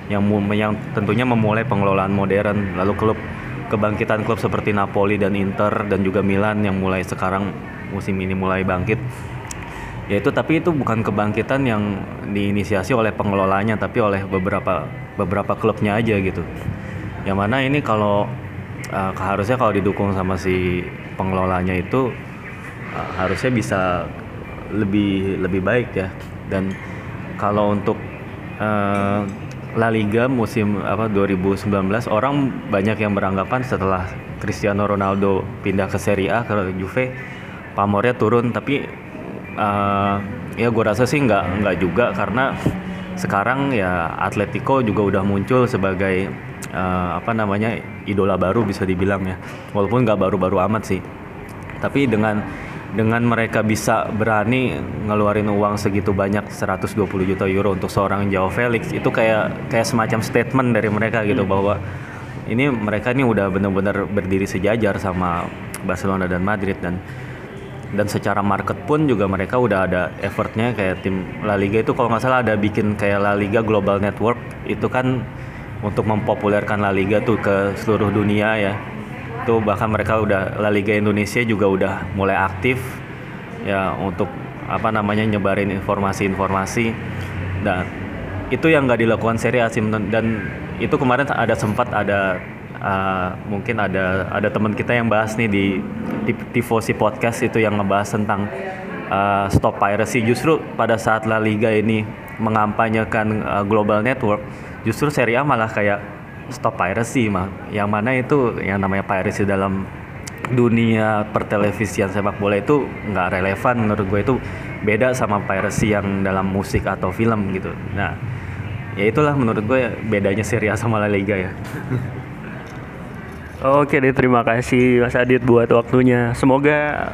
yang yang tentunya memulai pengelolaan modern, lalu klub kebangkitan klub seperti Napoli dan Inter dan juga Milan yang mulai sekarang musim ini mulai bangkit. Yaitu tapi itu bukan kebangkitan yang diinisiasi oleh pengelolanya tapi oleh beberapa beberapa klubnya aja gitu. Yang mana ini kalau uh, harusnya kalau didukung sama si pengelolanya itu uh, harusnya bisa lebih lebih baik ya. Dan kalau untuk uh, La Liga musim apa 2019 orang banyak yang beranggapan setelah Cristiano Ronaldo pindah ke Serie A ke Juve pamornya turun. Tapi uh, ya gue rasa sih nggak nggak juga karena sekarang ya Atletico juga udah muncul sebagai uh, apa namanya idola baru bisa dibilang ya. Walaupun nggak baru-baru amat sih. Tapi dengan dengan mereka bisa berani ngeluarin uang segitu banyak 120 juta euro untuk seorang Joao Felix itu kayak kayak semacam statement dari mereka gitu hmm. bahwa ini mereka ini udah benar-benar berdiri sejajar sama Barcelona dan Madrid dan dan secara market pun juga mereka udah ada effortnya kayak tim La Liga itu kalau nggak salah ada bikin kayak La Liga Global Network itu kan untuk mempopulerkan La Liga tuh ke seluruh dunia ya itu bahkan mereka udah La Liga Indonesia juga udah mulai aktif ya untuk apa namanya nyebarin informasi-informasi. Dan itu yang nggak dilakukan Serie A dan itu kemarin ada sempat ada uh, mungkin ada ada teman kita yang bahas nih di, di Tifosi podcast itu yang ngebahas tentang uh, stop piracy. Justru pada saat La Liga ini mengampanyekan uh, global network justru Serie A malah kayak stop piracy mah. Yang mana itu yang namanya piracy dalam dunia pertelevisian sepak bola itu nggak relevan menurut gue itu beda sama piracy yang dalam musik atau film gitu. Nah ya itulah menurut gue bedanya Serie A sama La Liga ya. *laughs* Oke deh terima kasih Mas Adit buat waktunya. Semoga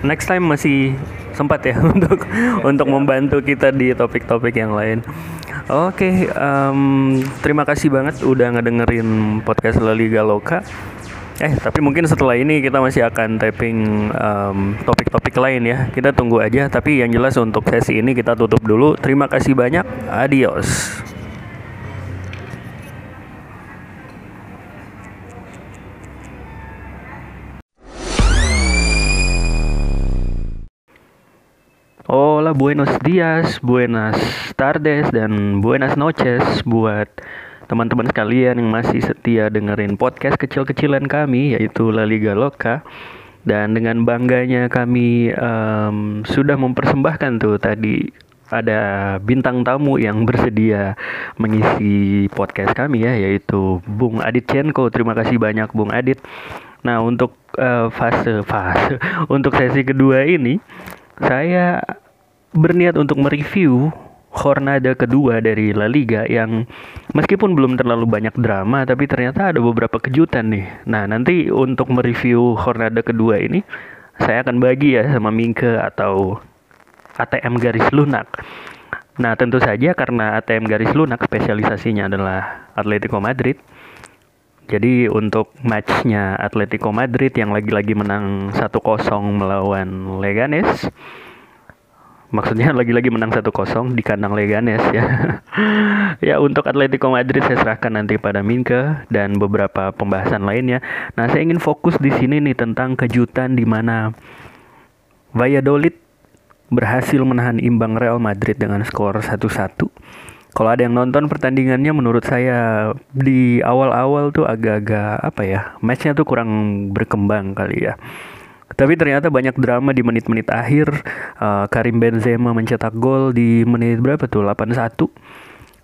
next time masih sempat ya *laughs* untuk untuk membantu kita di topik-topik yang lain. Oke, um, terima kasih banget udah ngedengerin podcast La Liga Loka. Eh, tapi mungkin setelah ini kita masih akan tapping topik topik-topik lain ya. Kita tunggu aja. Tapi yang jelas untuk sesi ini kita tutup dulu. Terima kasih banyak. Adios. Hola, buenos días, buenas tardes, dan buenas noches buat teman-teman sekalian yang masih setia dengerin podcast kecil-kecilan kami yaitu La Liga Loka. Dan dengan bangganya kami um, sudah mempersembahkan tuh tadi ada bintang tamu yang bersedia mengisi podcast kami ya yaitu Bung Adit Chenko. Terima kasih banyak Bung Adit. Nah, untuk uh, fase fase *laughs* untuk sesi kedua ini saya berniat untuk mereview Hornada kedua dari La Liga yang meskipun belum terlalu banyak drama tapi ternyata ada beberapa kejutan nih. Nah, nanti untuk mereview Hornada kedua ini saya akan bagi ya sama Mingke atau ATM garis lunak. Nah, tentu saja karena ATM garis lunak spesialisasinya adalah Atletico Madrid. Jadi untuk matchnya Atletico Madrid yang lagi-lagi menang 1-0 melawan Leganes maksudnya *laughs* lagi-lagi menang 1-0 di kandang Leganes ya. *laughs* ya untuk Atletico Madrid saya serahkan nanti pada Minke dan beberapa pembahasan lainnya. Nah, saya ingin fokus di sini nih tentang kejutan di mana Valladolid berhasil menahan imbang Real Madrid dengan skor 1-1. Kalau ada yang nonton pertandingannya menurut saya di awal-awal tuh agak-agak apa ya, matchnya tuh kurang berkembang kali ya. Tapi ternyata banyak drama di menit-menit akhir. Uh, Karim Benzema mencetak gol di menit berapa tuh? 81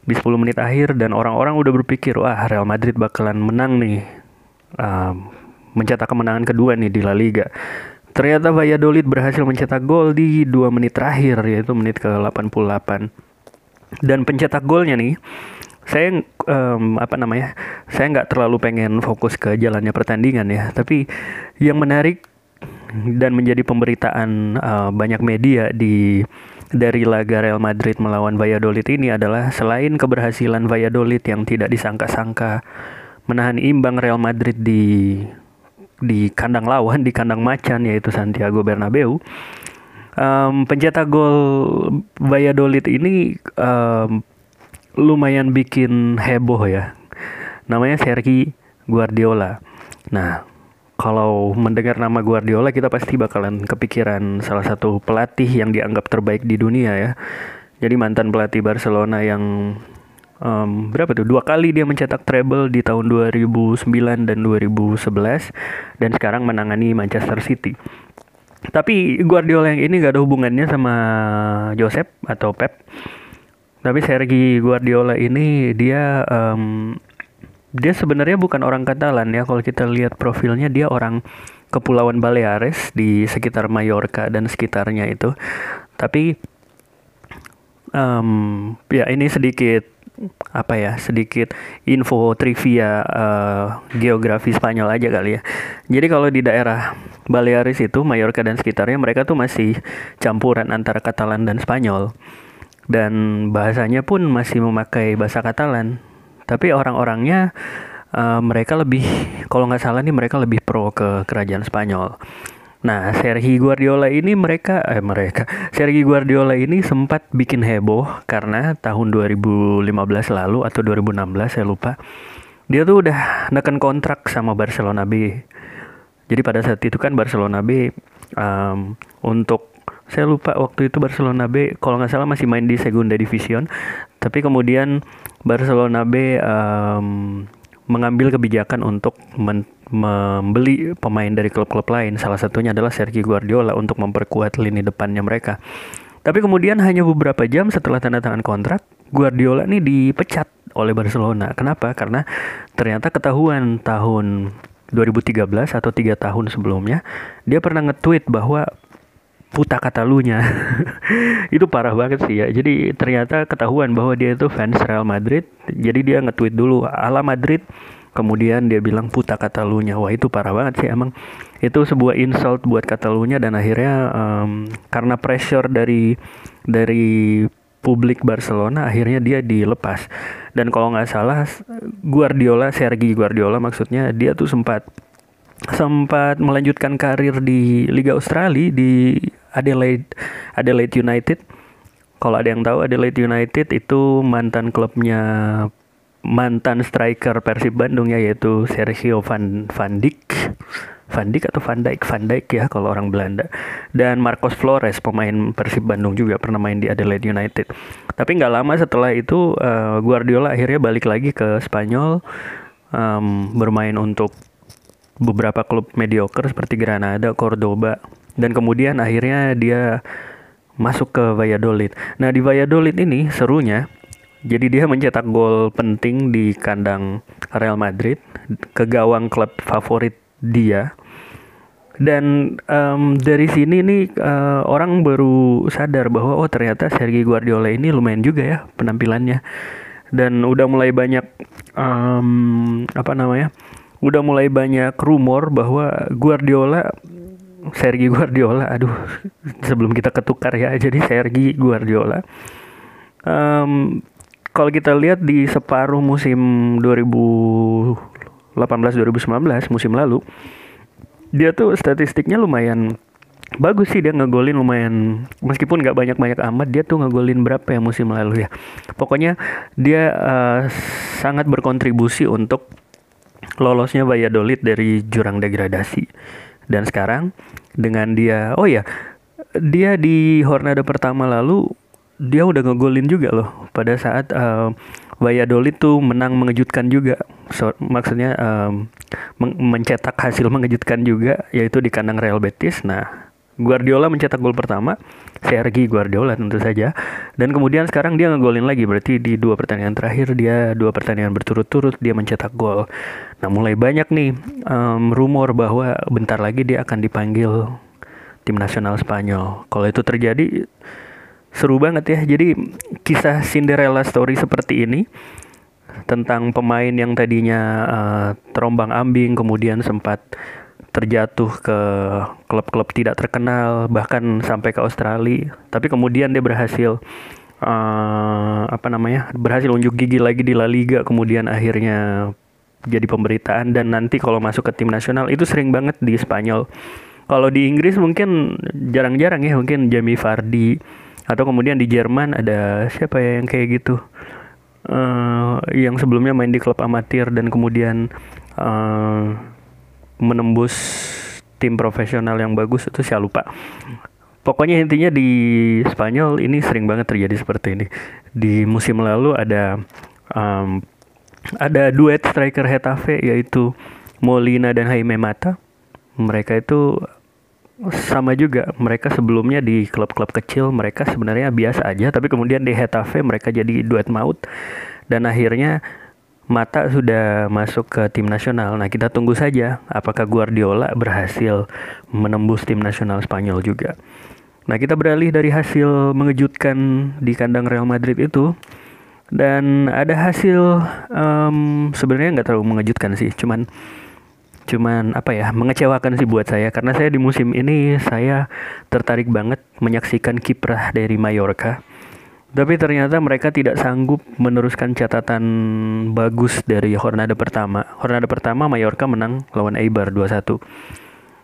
di 10 menit akhir dan orang-orang udah berpikir wah Real Madrid bakalan menang nih. Uh, mencetak kemenangan kedua nih di La Liga. Ternyata Valladolid berhasil mencetak gol di 2 menit terakhir yaitu menit ke-88. Dan pencetak golnya nih saya um, apa namanya saya nggak terlalu pengen fokus ke jalannya pertandingan ya. Tapi yang menarik dan menjadi pemberitaan uh, banyak media di dari laga Real Madrid melawan Valladolid ini adalah selain keberhasilan Valladolid yang tidak disangka-sangka menahan imbang Real Madrid di di kandang lawan di kandang macan yaitu Santiago Bernabeu um, pencetak gol Valladolid ini um, lumayan bikin heboh ya namanya Sergi Guardiola nah kalau mendengar nama Guardiola kita pasti bakalan kepikiran salah satu pelatih yang dianggap terbaik di dunia ya. Jadi mantan pelatih Barcelona yang um, berapa tuh dua kali dia mencetak treble di tahun 2009 dan 2011 dan sekarang menangani Manchester City. Tapi Guardiola yang ini gak ada hubungannya sama Josep atau Pep. Tapi Sergi Guardiola ini dia um, dia sebenarnya bukan orang Katalan ya kalau kita lihat profilnya dia orang Kepulauan Baleares di sekitar Mallorca dan sekitarnya itu tapi um, ya ini sedikit apa ya sedikit info trivia uh, geografi Spanyol aja kali ya. Jadi kalau di daerah Baleares itu Mallorca dan sekitarnya mereka tuh masih campuran antara Katalan dan Spanyol dan bahasanya pun masih memakai bahasa Katalan tapi orang-orangnya uh, mereka lebih kalau nggak salah nih mereka lebih pro ke kerajaan Spanyol. Nah, Sergi Guardiola ini mereka eh mereka Sergi Guardiola ini sempat bikin heboh karena tahun 2015 lalu atau 2016 saya lupa. Dia tuh udah neken kontrak sama Barcelona B. Jadi pada saat itu kan Barcelona B um, untuk saya lupa waktu itu Barcelona B kalau nggak salah masih main di Segunda Division tapi kemudian Barcelona B um, mengambil kebijakan untuk membeli pemain dari klub-klub lain. Salah satunya adalah Sergio Guardiola untuk memperkuat lini depannya mereka. Tapi kemudian hanya beberapa jam setelah tanda tangan kontrak Guardiola ini dipecat oleh Barcelona. Kenapa? Karena ternyata ketahuan tahun 2013 atau tiga tahun sebelumnya dia pernah nge-tweet bahwa puta Katalunya *laughs* itu parah banget sih ya. Jadi ternyata ketahuan bahwa dia itu fans Real Madrid. Jadi dia nge-tweet dulu ala Madrid. Kemudian dia bilang puta Katalunya wah itu parah banget sih emang. Itu sebuah insult buat Katalunya dan akhirnya um, karena pressure dari dari publik Barcelona akhirnya dia dilepas. Dan kalau nggak salah Guardiola Sergi Guardiola maksudnya dia tuh sempat sempat melanjutkan karir di Liga Australia di Adelaide Adelaide United. Kalau ada yang tahu Adelaide United itu mantan klubnya mantan striker Persib Bandung ya yaitu Sergio Van Van Dijk. Van Dijk atau Van Dijk Van Dijk ya kalau orang Belanda dan Marcos Flores pemain Persib Bandung juga pernah main di Adelaide United tapi nggak lama setelah itu uh, Guardiola akhirnya balik lagi ke Spanyol um, bermain untuk beberapa klub mediocre seperti Granada, Cordoba dan kemudian akhirnya dia masuk ke Valladolid. Nah di Valladolid ini serunya jadi dia mencetak gol penting di kandang Real Madrid ke gawang klub favorit dia. Dan um, dari sini nih uh, orang baru sadar bahwa oh ternyata Sergio Guardiola ini lumayan juga ya penampilannya. Dan udah mulai banyak um, apa namanya? Udah mulai banyak rumor bahwa Guardiola Sergi Guardiola, aduh sebelum kita ketukar ya, jadi Sergi Guardiola. Um, kalau kita lihat di separuh musim 2018-2019 musim lalu, dia tuh statistiknya lumayan bagus sih dia ngegolin lumayan meskipun nggak banyak banyak amat dia tuh ngegolin berapa ya musim lalu ya? Pokoknya dia uh, sangat berkontribusi untuk lolosnya Valladolid dari jurang degradasi dan sekarang dengan dia, oh ya, dia di Hornada pertama lalu dia udah ngegolin juga loh pada saat uh, Valladolid tuh menang mengejutkan juga. So, maksudnya um, men mencetak hasil mengejutkan juga yaitu di kandang Real Betis. Nah, Guardiola mencetak gol pertama, Sergi Guardiola tentu saja. Dan kemudian sekarang dia ngegolin lagi, berarti di dua pertandingan terakhir dia dua pertandingan berturut-turut dia mencetak gol. Nah mulai banyak nih um, rumor bahwa bentar lagi dia akan dipanggil tim nasional Spanyol. Kalau itu terjadi seru banget ya. Jadi kisah Cinderella story seperti ini tentang pemain yang tadinya uh, terombang ambing kemudian sempat terjatuh ke klub-klub tidak terkenal bahkan sampai ke Australia. Tapi kemudian dia berhasil uh, apa namanya berhasil unjuk gigi lagi di La Liga kemudian akhirnya jadi pemberitaan. Dan nanti kalau masuk ke tim nasional itu sering banget di Spanyol. Kalau di Inggris mungkin jarang-jarang ya mungkin Jamie Vardy atau kemudian di Jerman ada siapa ya yang kayak gitu uh, yang sebelumnya main di klub amatir dan kemudian uh, menembus tim profesional yang bagus itu saya lupa. Pokoknya intinya di Spanyol ini sering banget terjadi seperti ini. Di musim lalu ada um, ada duet striker Hetafe yaitu Molina dan Jaime Mata. Mereka itu sama juga mereka sebelumnya di klub-klub kecil mereka sebenarnya biasa aja tapi kemudian di Hetafe mereka jadi duet maut dan akhirnya Mata sudah masuk ke tim nasional. Nah, kita tunggu saja apakah Guardiola berhasil menembus tim nasional Spanyol juga. Nah, kita beralih dari hasil mengejutkan di kandang Real Madrid itu dan ada hasil um, sebenarnya nggak terlalu mengejutkan sih, cuman cuman apa ya mengecewakan sih buat saya karena saya di musim ini saya tertarik banget menyaksikan kiprah dari Mallorca tapi ternyata mereka tidak sanggup meneruskan catatan bagus dari Hornada pertama. Hornada pertama Mallorca menang lawan Eibar 2-1.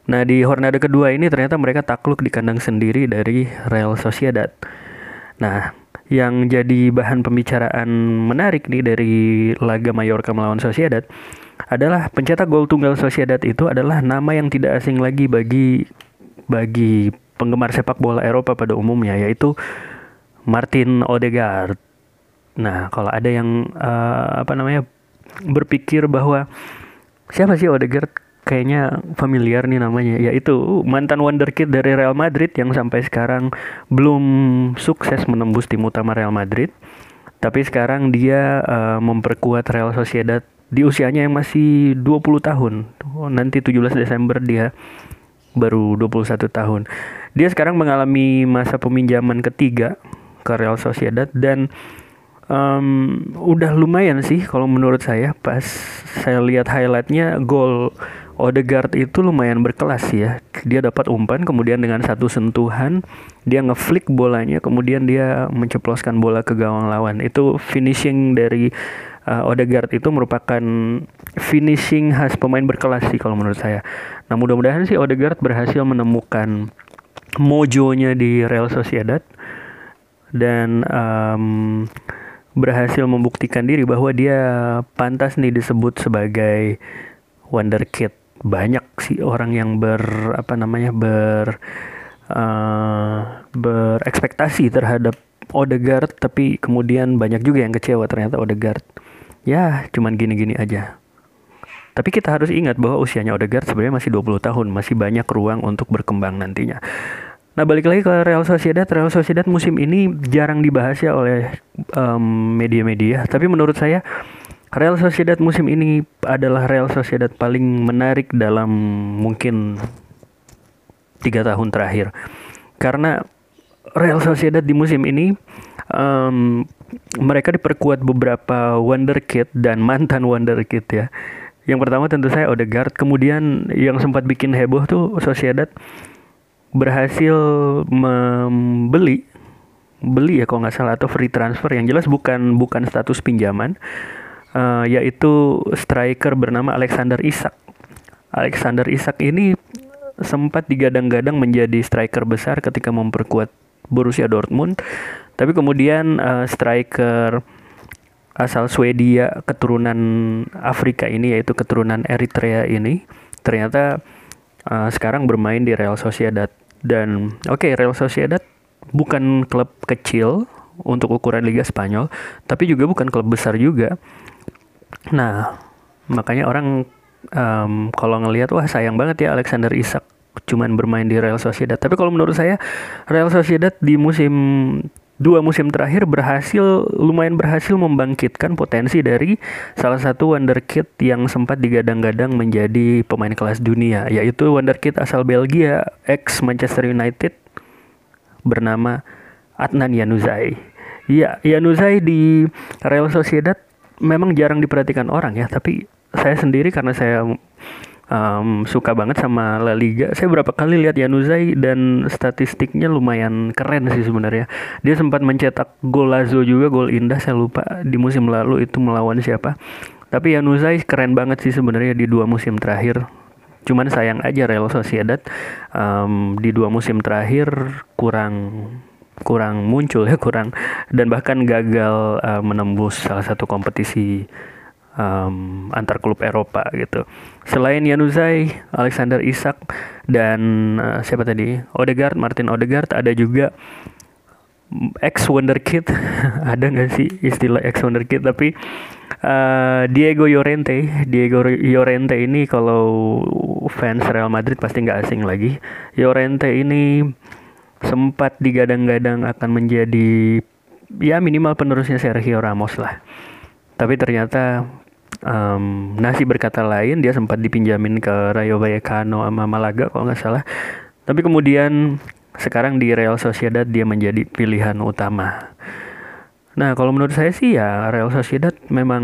Nah di Hornada kedua ini ternyata mereka takluk di kandang sendiri dari Real Sociedad. Nah yang jadi bahan pembicaraan menarik nih dari laga Mallorca melawan Sociedad adalah pencetak gol tunggal Sociedad itu adalah nama yang tidak asing lagi bagi bagi penggemar sepak bola Eropa pada umumnya yaitu Martin Odegaard. Nah, kalau ada yang uh, apa namanya berpikir bahwa siapa sih Odegaard? Kayaknya familiar nih namanya, yaitu mantan wonderkid dari Real Madrid yang sampai sekarang belum sukses menembus tim utama Real Madrid. Tapi sekarang dia uh, memperkuat Real Sociedad di usianya yang masih 20 tahun. Oh, nanti 17 Desember dia baru 21 tahun. Dia sekarang mengalami masa peminjaman ketiga ke Real Sociedad dan um, udah lumayan sih kalau menurut saya. Pas saya lihat highlightnya gol Odegaard itu lumayan berkelas ya. Dia dapat umpan kemudian dengan satu sentuhan dia ngeflick bolanya kemudian dia menceploskan bola ke gawang lawan. Itu finishing dari uh, Odegaard itu merupakan finishing khas pemain berkelas sih kalau menurut saya. Nah mudah-mudahan sih Odegaard berhasil menemukan mojonya di Real Sociedad dan um, berhasil membuktikan diri bahwa dia pantas nih disebut sebagai wonderkid banyak sih orang yang ber apa namanya ber uh, berekspektasi terhadap Odegaard tapi kemudian banyak juga yang kecewa ternyata Odegaard. Ya cuman gini-gini aja. Tapi kita harus ingat bahwa usianya Odegaard sebenarnya masih 20 tahun, masih banyak ruang untuk berkembang nantinya. Nah balik lagi ke Real Sociedad, Real Sociedad musim ini jarang dibahas ya oleh media-media. Um, tapi menurut saya Real Sociedad musim ini adalah Real Sociedad paling menarik dalam mungkin tiga tahun terakhir. Karena Real Sociedad di musim ini um, mereka diperkuat beberapa wonderkid dan *laughs* mantan wonderkid ya yang pertama tentu saya Odegaard, kemudian yang sempat bikin heboh tuh Sociedad berhasil membeli beli ya kalau nggak salah atau free transfer. Yang jelas bukan bukan status pinjaman uh, yaitu striker bernama Alexander Isak. Alexander Isak ini sempat digadang-gadang menjadi striker besar ketika memperkuat Borussia Dortmund, tapi kemudian uh, striker asal Swedia keturunan Afrika ini yaitu keturunan Eritrea ini ternyata uh, sekarang bermain di Real Sociedad dan oke okay, Real Sociedad bukan klub kecil untuk ukuran Liga Spanyol tapi juga bukan klub besar juga. Nah makanya orang um, kalau ngelihat wah sayang banget ya Alexander Isak cuman bermain di Real Sociedad. Tapi kalau menurut saya Real Sociedad di musim dua musim terakhir berhasil lumayan berhasil membangkitkan potensi dari salah satu wonderkid yang sempat digadang-gadang menjadi pemain kelas dunia yaitu wonderkid asal Belgia ex Manchester United bernama Adnan Yanuzai. Ya, Yanuzai di Real Sociedad memang jarang diperhatikan orang ya, tapi saya sendiri karena saya um, suka banget sama La Liga. Saya berapa kali lihat Yanuzai dan statistiknya lumayan keren sih sebenarnya. Dia sempat mencetak gol Lazo juga, gol indah saya lupa di musim lalu itu melawan siapa. Tapi Yanuzai keren banget sih sebenarnya di dua musim terakhir. Cuman sayang aja Real Sociedad um, di dua musim terakhir kurang kurang muncul ya kurang dan bahkan gagal uh, menembus salah satu kompetisi um, antar klub Eropa gitu. Selain Yanuzai, Alexander Isak dan uh, siapa tadi? Odegaard, Martin Odegaard ada juga ex wonderkid *laughs* ada nggak sih istilah ex wonderkid tapi uh, Diego Llorente Diego Llorente ini kalau fans Real Madrid pasti nggak asing lagi Llorente ini sempat digadang-gadang akan menjadi ya minimal penerusnya Sergio Ramos lah tapi ternyata um, Nasi berkata lain dia sempat dipinjamin ke Rayo Vallecano sama Malaga kalau nggak salah tapi kemudian sekarang di Real Sociedad dia menjadi pilihan utama Nah, kalau menurut saya sih ya Real Sociedad memang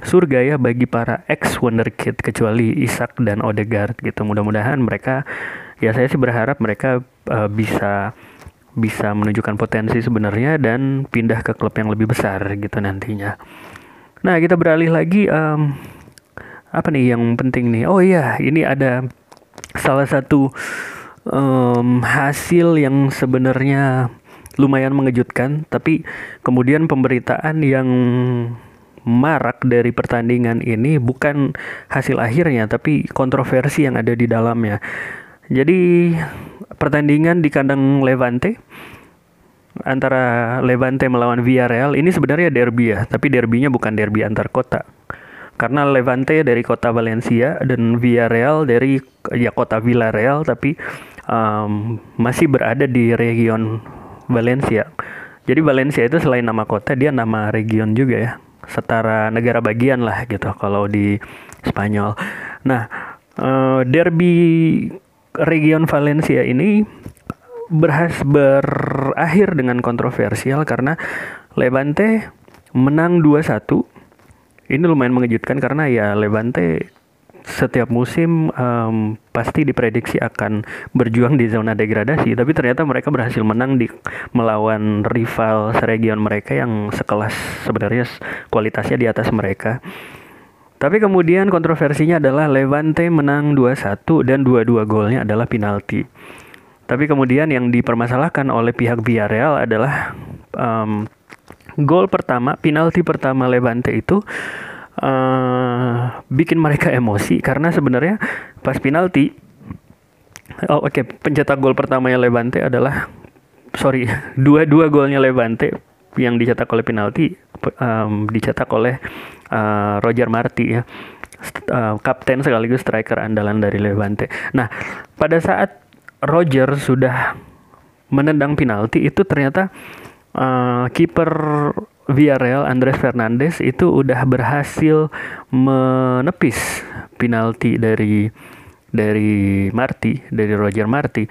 surga ya bagi para ex wonderkid kecuali Isak dan Odegaard gitu. Mudah-mudahan mereka ya saya sih berharap mereka uh, bisa bisa menunjukkan potensi sebenarnya dan pindah ke klub yang lebih besar gitu nantinya. Nah, kita beralih lagi um, apa nih yang penting nih? Oh iya, ini ada salah satu um, hasil yang sebenarnya lumayan mengejutkan, tapi kemudian pemberitaan yang marak dari pertandingan ini bukan hasil akhirnya, tapi kontroversi yang ada di dalamnya. Jadi pertandingan di kandang Levante antara Levante melawan Villarreal ini sebenarnya derby ya, tapi derbynya bukan derby antar kota. Karena Levante dari kota Valencia dan Villarreal dari ya kota Villarreal tapi um, masih berada di region Valencia. Jadi Valencia itu selain nama kota dia nama region juga ya, setara negara bagian lah gitu kalau di Spanyol. Nah, uh, derby region Valencia ini berhas berakhir dengan kontroversial karena Levante menang 2-1. Ini lumayan mengejutkan karena ya Levante setiap musim um, pasti diprediksi akan berjuang di zona degradasi, tapi ternyata mereka berhasil menang di melawan rival seregion mereka yang sekelas sebenarnya kualitasnya di atas mereka. Tapi kemudian kontroversinya adalah Levante menang 2-1 dan dua-dua golnya adalah penalti. Tapi kemudian yang dipermasalahkan oleh pihak Villarreal adalah um, gol pertama, penalti pertama Levante itu uh, bikin mereka emosi karena sebenarnya pas penalti oh oke okay, pencetak gol pertamanya Levante adalah sorry *laughs* dua dua golnya Levante yang dicetak oleh penalti um, dicetak oleh uh, Roger Marti ya uh, kapten sekaligus striker andalan dari Levante. Nah pada saat Roger sudah menendang penalti itu ternyata uh, kiper Villarreal Andres Fernandes itu udah berhasil menepis penalti dari dari Marti dari Roger Marti.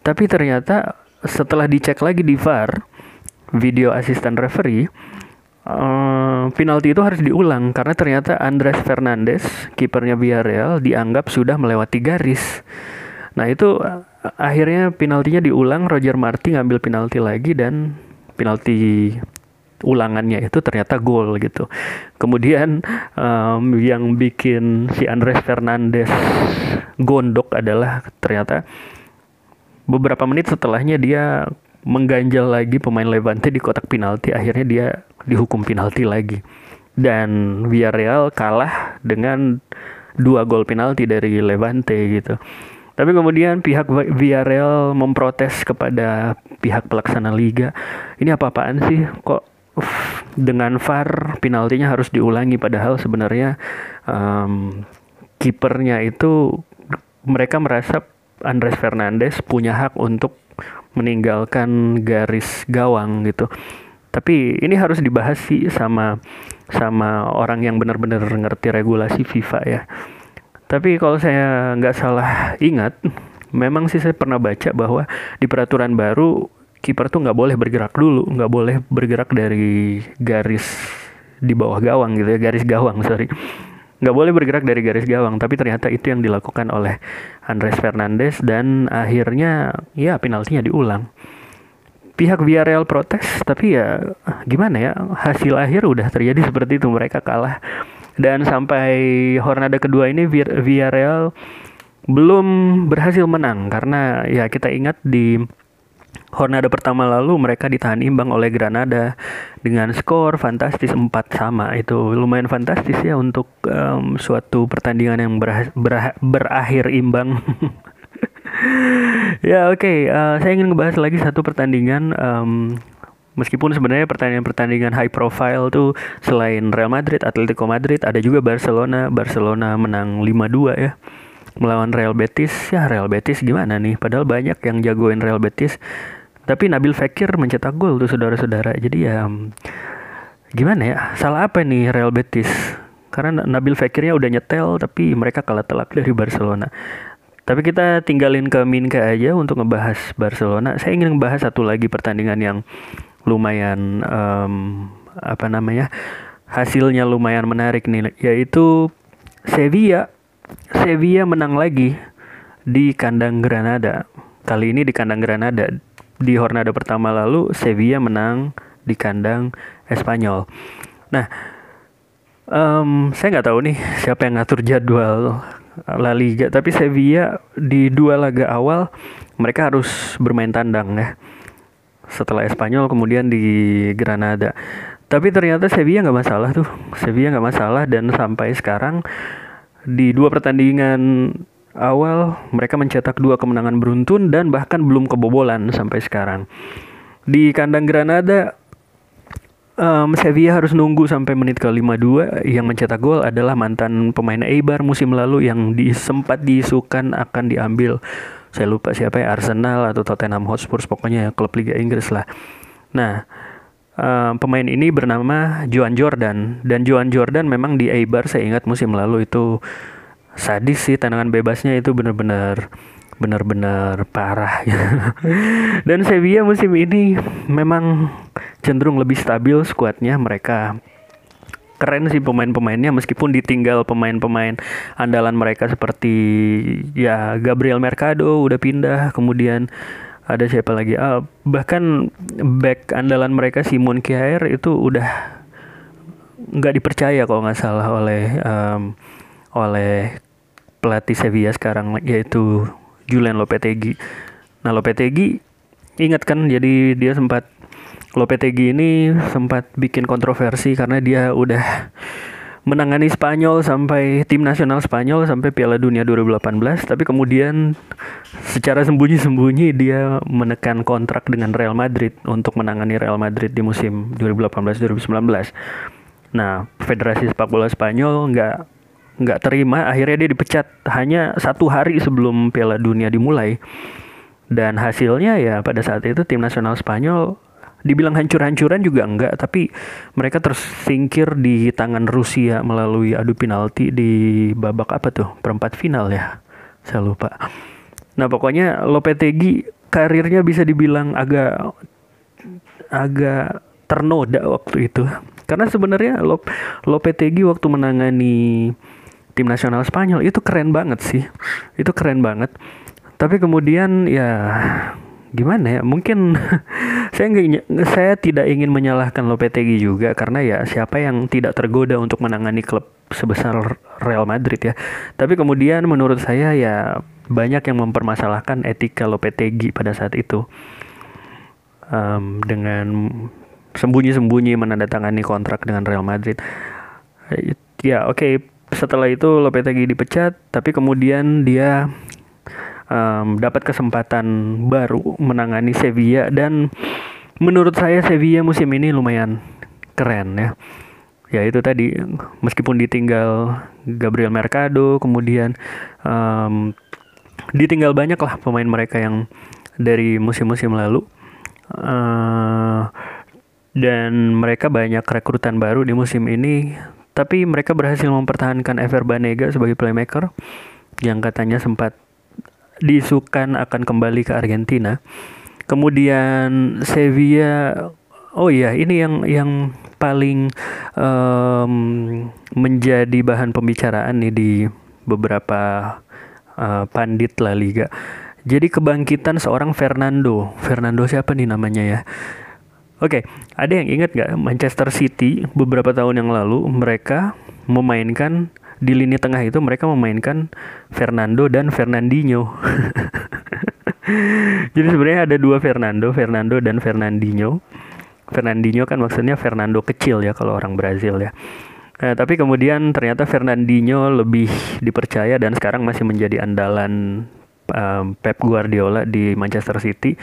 Tapi ternyata setelah dicek lagi di VAR video asisten referee uh, penalti itu harus diulang karena ternyata Andres Fernandes kipernya Villarreal dianggap sudah melewati garis. Nah itu akhirnya penaltinya diulang Roger Marti ngambil penalti lagi dan penalti ulangannya itu ternyata gol gitu. Kemudian um, yang bikin si Andres Fernandes gondok adalah ternyata beberapa menit setelahnya dia mengganjal lagi pemain Levante di kotak penalti akhirnya dia dihukum penalti lagi dan Villarreal kalah dengan dua gol penalti dari Levante gitu. Tapi kemudian pihak Villarreal memprotes kepada pihak pelaksana liga. Ini apa-apaan sih? Kok uff, dengan VAR penaltinya harus diulangi padahal sebenarnya um, kipernya itu mereka merasa Andres Fernandes punya hak untuk meninggalkan garis gawang gitu. Tapi ini harus dibahas sih sama sama orang yang benar-benar ngerti regulasi FIFA ya. Tapi kalau saya nggak salah ingat, memang sih saya pernah baca bahwa di peraturan baru kiper tuh nggak boleh bergerak dulu, nggak boleh bergerak dari garis di bawah gawang gitu ya, garis gawang sorry. Nggak boleh bergerak dari garis gawang, tapi ternyata itu yang dilakukan oleh Andres Fernandes dan akhirnya ya penaltinya diulang. Pihak Villarreal protes, tapi ya gimana ya hasil akhir udah terjadi *laughs* seperti itu mereka kalah dan sampai Hornada kedua ini Villarreal belum berhasil menang karena ya kita ingat di Hornada pertama lalu mereka ditahan imbang oleh Granada dengan skor fantastis 4 sama itu lumayan fantastis ya untuk um, suatu pertandingan yang ber ber berakhir imbang *laughs* ya oke okay. uh, saya ingin ngebahas lagi satu pertandingan um, Meskipun sebenarnya pertandingan-pertandingan high profile tuh selain Real Madrid, Atletico Madrid, ada juga Barcelona. Barcelona menang 5-2 ya melawan Real Betis. Ya Real Betis gimana nih? Padahal banyak yang jagoin Real Betis. Tapi Nabil Fekir mencetak gol tuh saudara-saudara. Jadi ya gimana ya? Salah apa nih Real Betis? Karena Nabil Fekirnya udah nyetel tapi mereka kalah telak dari Barcelona. Tapi kita tinggalin ke Minka aja untuk ngebahas Barcelona. Saya ingin ngebahas satu lagi pertandingan yang lumayan um, apa namanya hasilnya lumayan menarik nih yaitu Sevilla. Sevilla menang lagi di kandang Granada. Kali ini di kandang Granada. Di Hornada pertama lalu Sevilla menang di kandang Espanyol. Nah um, saya nggak tahu nih siapa yang ngatur jadwal La Liga tapi Sevilla di dua laga awal mereka harus bermain tandang ya setelah Espanyol kemudian di Granada. Tapi ternyata Sevilla nggak masalah tuh. Sevilla nggak masalah dan sampai sekarang di dua pertandingan awal mereka mencetak dua kemenangan beruntun dan bahkan belum kebobolan sampai sekarang. Di kandang Granada um, Sevilla harus nunggu sampai menit ke 52 yang mencetak gol adalah mantan pemain Eibar musim lalu yang di, sempat diisukan akan diambil saya lupa siapa ya Arsenal atau Tottenham Hotspur pokoknya klub Liga Inggris lah. Nah uh, pemain ini bernama Joan Jordan. Dan Joan Jordan memang di Eibar saya ingat musim lalu itu sadis sih tendangan bebasnya itu benar-benar benar-benar parah. *laughs* Dan Sevilla musim ini memang cenderung lebih stabil skuadnya. Mereka keren sih pemain-pemainnya meskipun ditinggal pemain-pemain andalan mereka seperti ya Gabriel Mercado udah pindah kemudian ada siapa lagi ah, bahkan back andalan mereka Simon Kjaer itu udah nggak dipercaya kalau nggak salah oleh um, oleh pelatih Sevilla sekarang yaitu Julian Lopetegui. Nah Lopetegui ingat kan jadi dia sempat Lopetegui ini sempat bikin kontroversi karena dia udah menangani Spanyol sampai tim nasional Spanyol sampai Piala Dunia 2018 tapi kemudian secara sembunyi-sembunyi dia menekan kontrak dengan Real Madrid untuk menangani Real Madrid di musim 2018-2019. Nah, Federasi Sepak Bola Spanyol nggak nggak terima, akhirnya dia dipecat hanya satu hari sebelum Piala Dunia dimulai. Dan hasilnya ya pada saat itu tim nasional Spanyol dibilang hancur-hancuran juga enggak tapi mereka tersingkir di tangan Rusia melalui adu penalti di babak apa tuh? Perempat final ya saya lupa. Nah pokoknya Lopetegui karirnya bisa dibilang agak agak ternoda waktu itu. Karena sebenarnya Lop Lopetegui waktu menangani tim nasional Spanyol itu keren banget sih. Itu keren banget. Tapi kemudian ya gimana ya? Mungkin *laughs* saya nggak saya tidak ingin menyalahkan Lopetegui juga karena ya siapa yang tidak tergoda untuk menangani klub sebesar Real Madrid ya. Tapi kemudian menurut saya ya banyak yang mempermasalahkan etika Lopetegui pada saat itu. Um, dengan sembunyi-sembunyi menandatangani kontrak dengan Real Madrid. Ya oke okay, setelah itu Lopetegui dipecat tapi kemudian dia um, dapat kesempatan baru menangani Sevilla dan menurut saya Sevilla musim ini lumayan keren ya. Ya itu tadi meskipun ditinggal Gabriel Mercado, kemudian um, ditinggal banyak lah pemain mereka yang dari musim-musim lalu. Uh, dan mereka banyak rekrutan baru di musim ini tapi mereka berhasil mempertahankan Ever Banega sebagai playmaker yang katanya sempat diisukan akan kembali ke Argentina. Kemudian Sevilla, oh iya ini yang yang paling um, menjadi bahan pembicaraan nih di beberapa uh, pandit La Liga. Jadi kebangkitan seorang Fernando. Fernando siapa nih namanya ya? Oke, okay, ada yang ingat nggak Manchester City beberapa tahun yang lalu mereka memainkan di lini tengah itu mereka memainkan Fernando dan Fernandinho. *laughs* Jadi sebenarnya ada dua Fernando, Fernando dan Fernandinho. Fernandinho kan maksudnya Fernando kecil ya kalau orang Brazil ya. Nah, tapi kemudian ternyata Fernandinho lebih dipercaya dan sekarang masih menjadi andalan um, Pep Guardiola di Manchester City.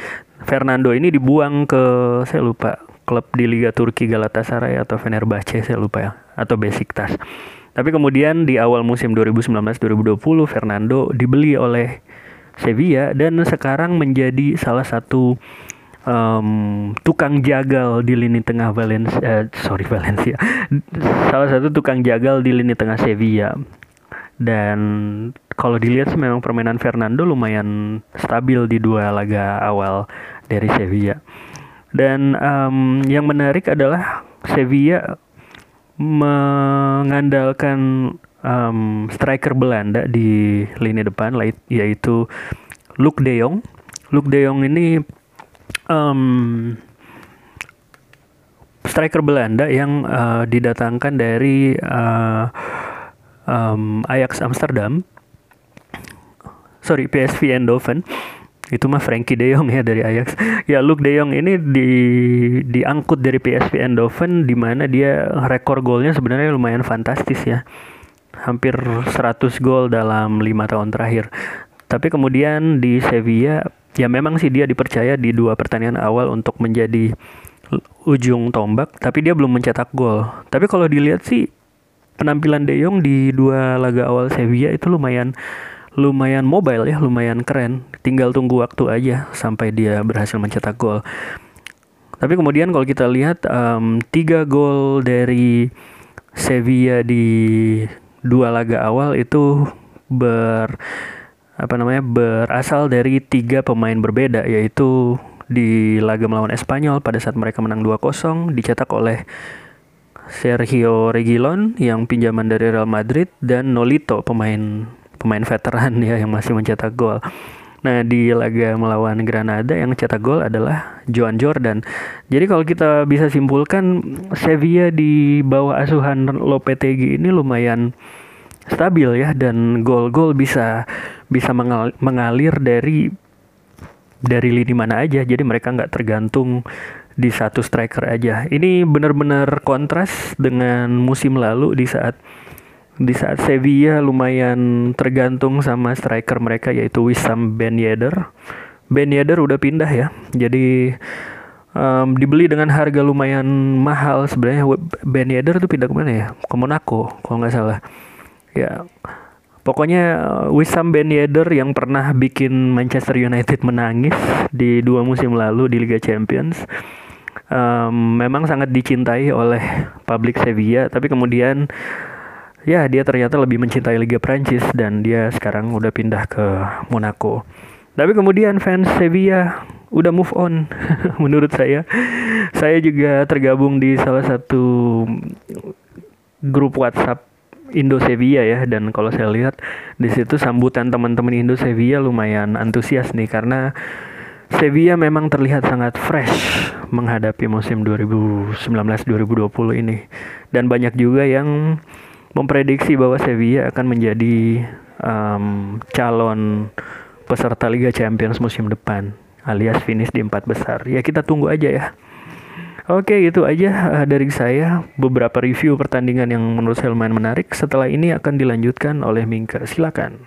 Fernando ini dibuang ke saya lupa klub di Liga Turki Galatasaray atau Fenerbahce saya lupa ya atau Besiktas. Tapi kemudian di awal musim 2019-2020 Fernando dibeli oleh Sevilla dan sekarang menjadi salah satu um, tukang jagal di lini tengah Valencia, uh, sorry *laughs* Valencia, salah satu tukang jagal di lini tengah Sevilla. Dan kalau dilihat sih memang permainan Fernando lumayan stabil di dua laga awal dari Sevilla. Dan um, yang menarik adalah Sevilla mengandalkan um, striker Belanda di lini depan yaitu Luke De Jong. Luke De Jong ini um, striker Belanda yang uh, didatangkan dari uh, um, Ajax Amsterdam. Sorry, PSV Eindhoven itu mah Frankie De Jong ya dari Ajax. *laughs* Ya Luke De Jong ini di diangkut dari PSV Eindhoven di mana dia rekor golnya sebenarnya lumayan fantastis ya. Hampir 100 gol dalam lima tahun terakhir. Tapi kemudian di Sevilla ya memang sih dia dipercaya di dua pertandingan awal untuk menjadi ujung tombak, tapi dia belum mencetak gol. Tapi kalau dilihat sih penampilan De Jong di dua laga awal Sevilla itu lumayan lumayan mobile ya, lumayan keren. Tinggal tunggu waktu aja sampai dia berhasil mencetak gol. Tapi kemudian kalau kita lihat um, tiga gol dari Sevilla di dua laga awal itu ber apa namanya berasal dari tiga pemain berbeda yaitu di laga melawan Espanyol pada saat mereka menang 2-0 dicetak oleh Sergio Reguilon yang pinjaman dari Real Madrid dan Nolito pemain pemain veteran *laughs* ya yang masih mencetak gol. Nah di laga melawan Granada yang cetak gol adalah Joan Jordan. Jadi kalau kita bisa simpulkan Sevilla di bawah asuhan Lopetegui ini lumayan stabil ya dan gol-gol bisa bisa mengalir dari dari lini mana aja. Jadi mereka nggak tergantung di satu striker aja. Ini benar-benar kontras dengan musim lalu di saat di saat Sevilla lumayan tergantung sama striker mereka yaitu Wissam Ben Yedder. Ben Yedder udah pindah ya. Jadi um, dibeli dengan harga lumayan mahal sebenarnya Ben Yedder tuh pindah ke mana ya? Ke Monaco kalau nggak salah. Ya Pokoknya Wissam Ben Yedder yang pernah bikin Manchester United menangis di dua musim lalu di Liga Champions um, memang sangat dicintai oleh publik Sevilla tapi kemudian ya dia ternyata lebih mencintai Liga Prancis dan dia sekarang udah pindah ke Monaco. Tapi kemudian fans Sevilla udah move on *laughs* menurut saya. Saya juga tergabung di salah satu grup WhatsApp Indo Sevilla ya dan kalau saya lihat di situ sambutan teman-teman Indo Sevilla lumayan antusias nih karena Sevilla memang terlihat sangat fresh menghadapi musim 2019-2020 ini dan banyak juga yang memprediksi bahwa Sevilla akan menjadi um, calon peserta Liga Champions musim depan alias finish di empat besar ya kita tunggu aja ya Oke, itu aja uh, dari saya. Beberapa review pertandingan yang menurut saya lumayan menarik. Setelah ini akan dilanjutkan oleh Mingka. Silakan.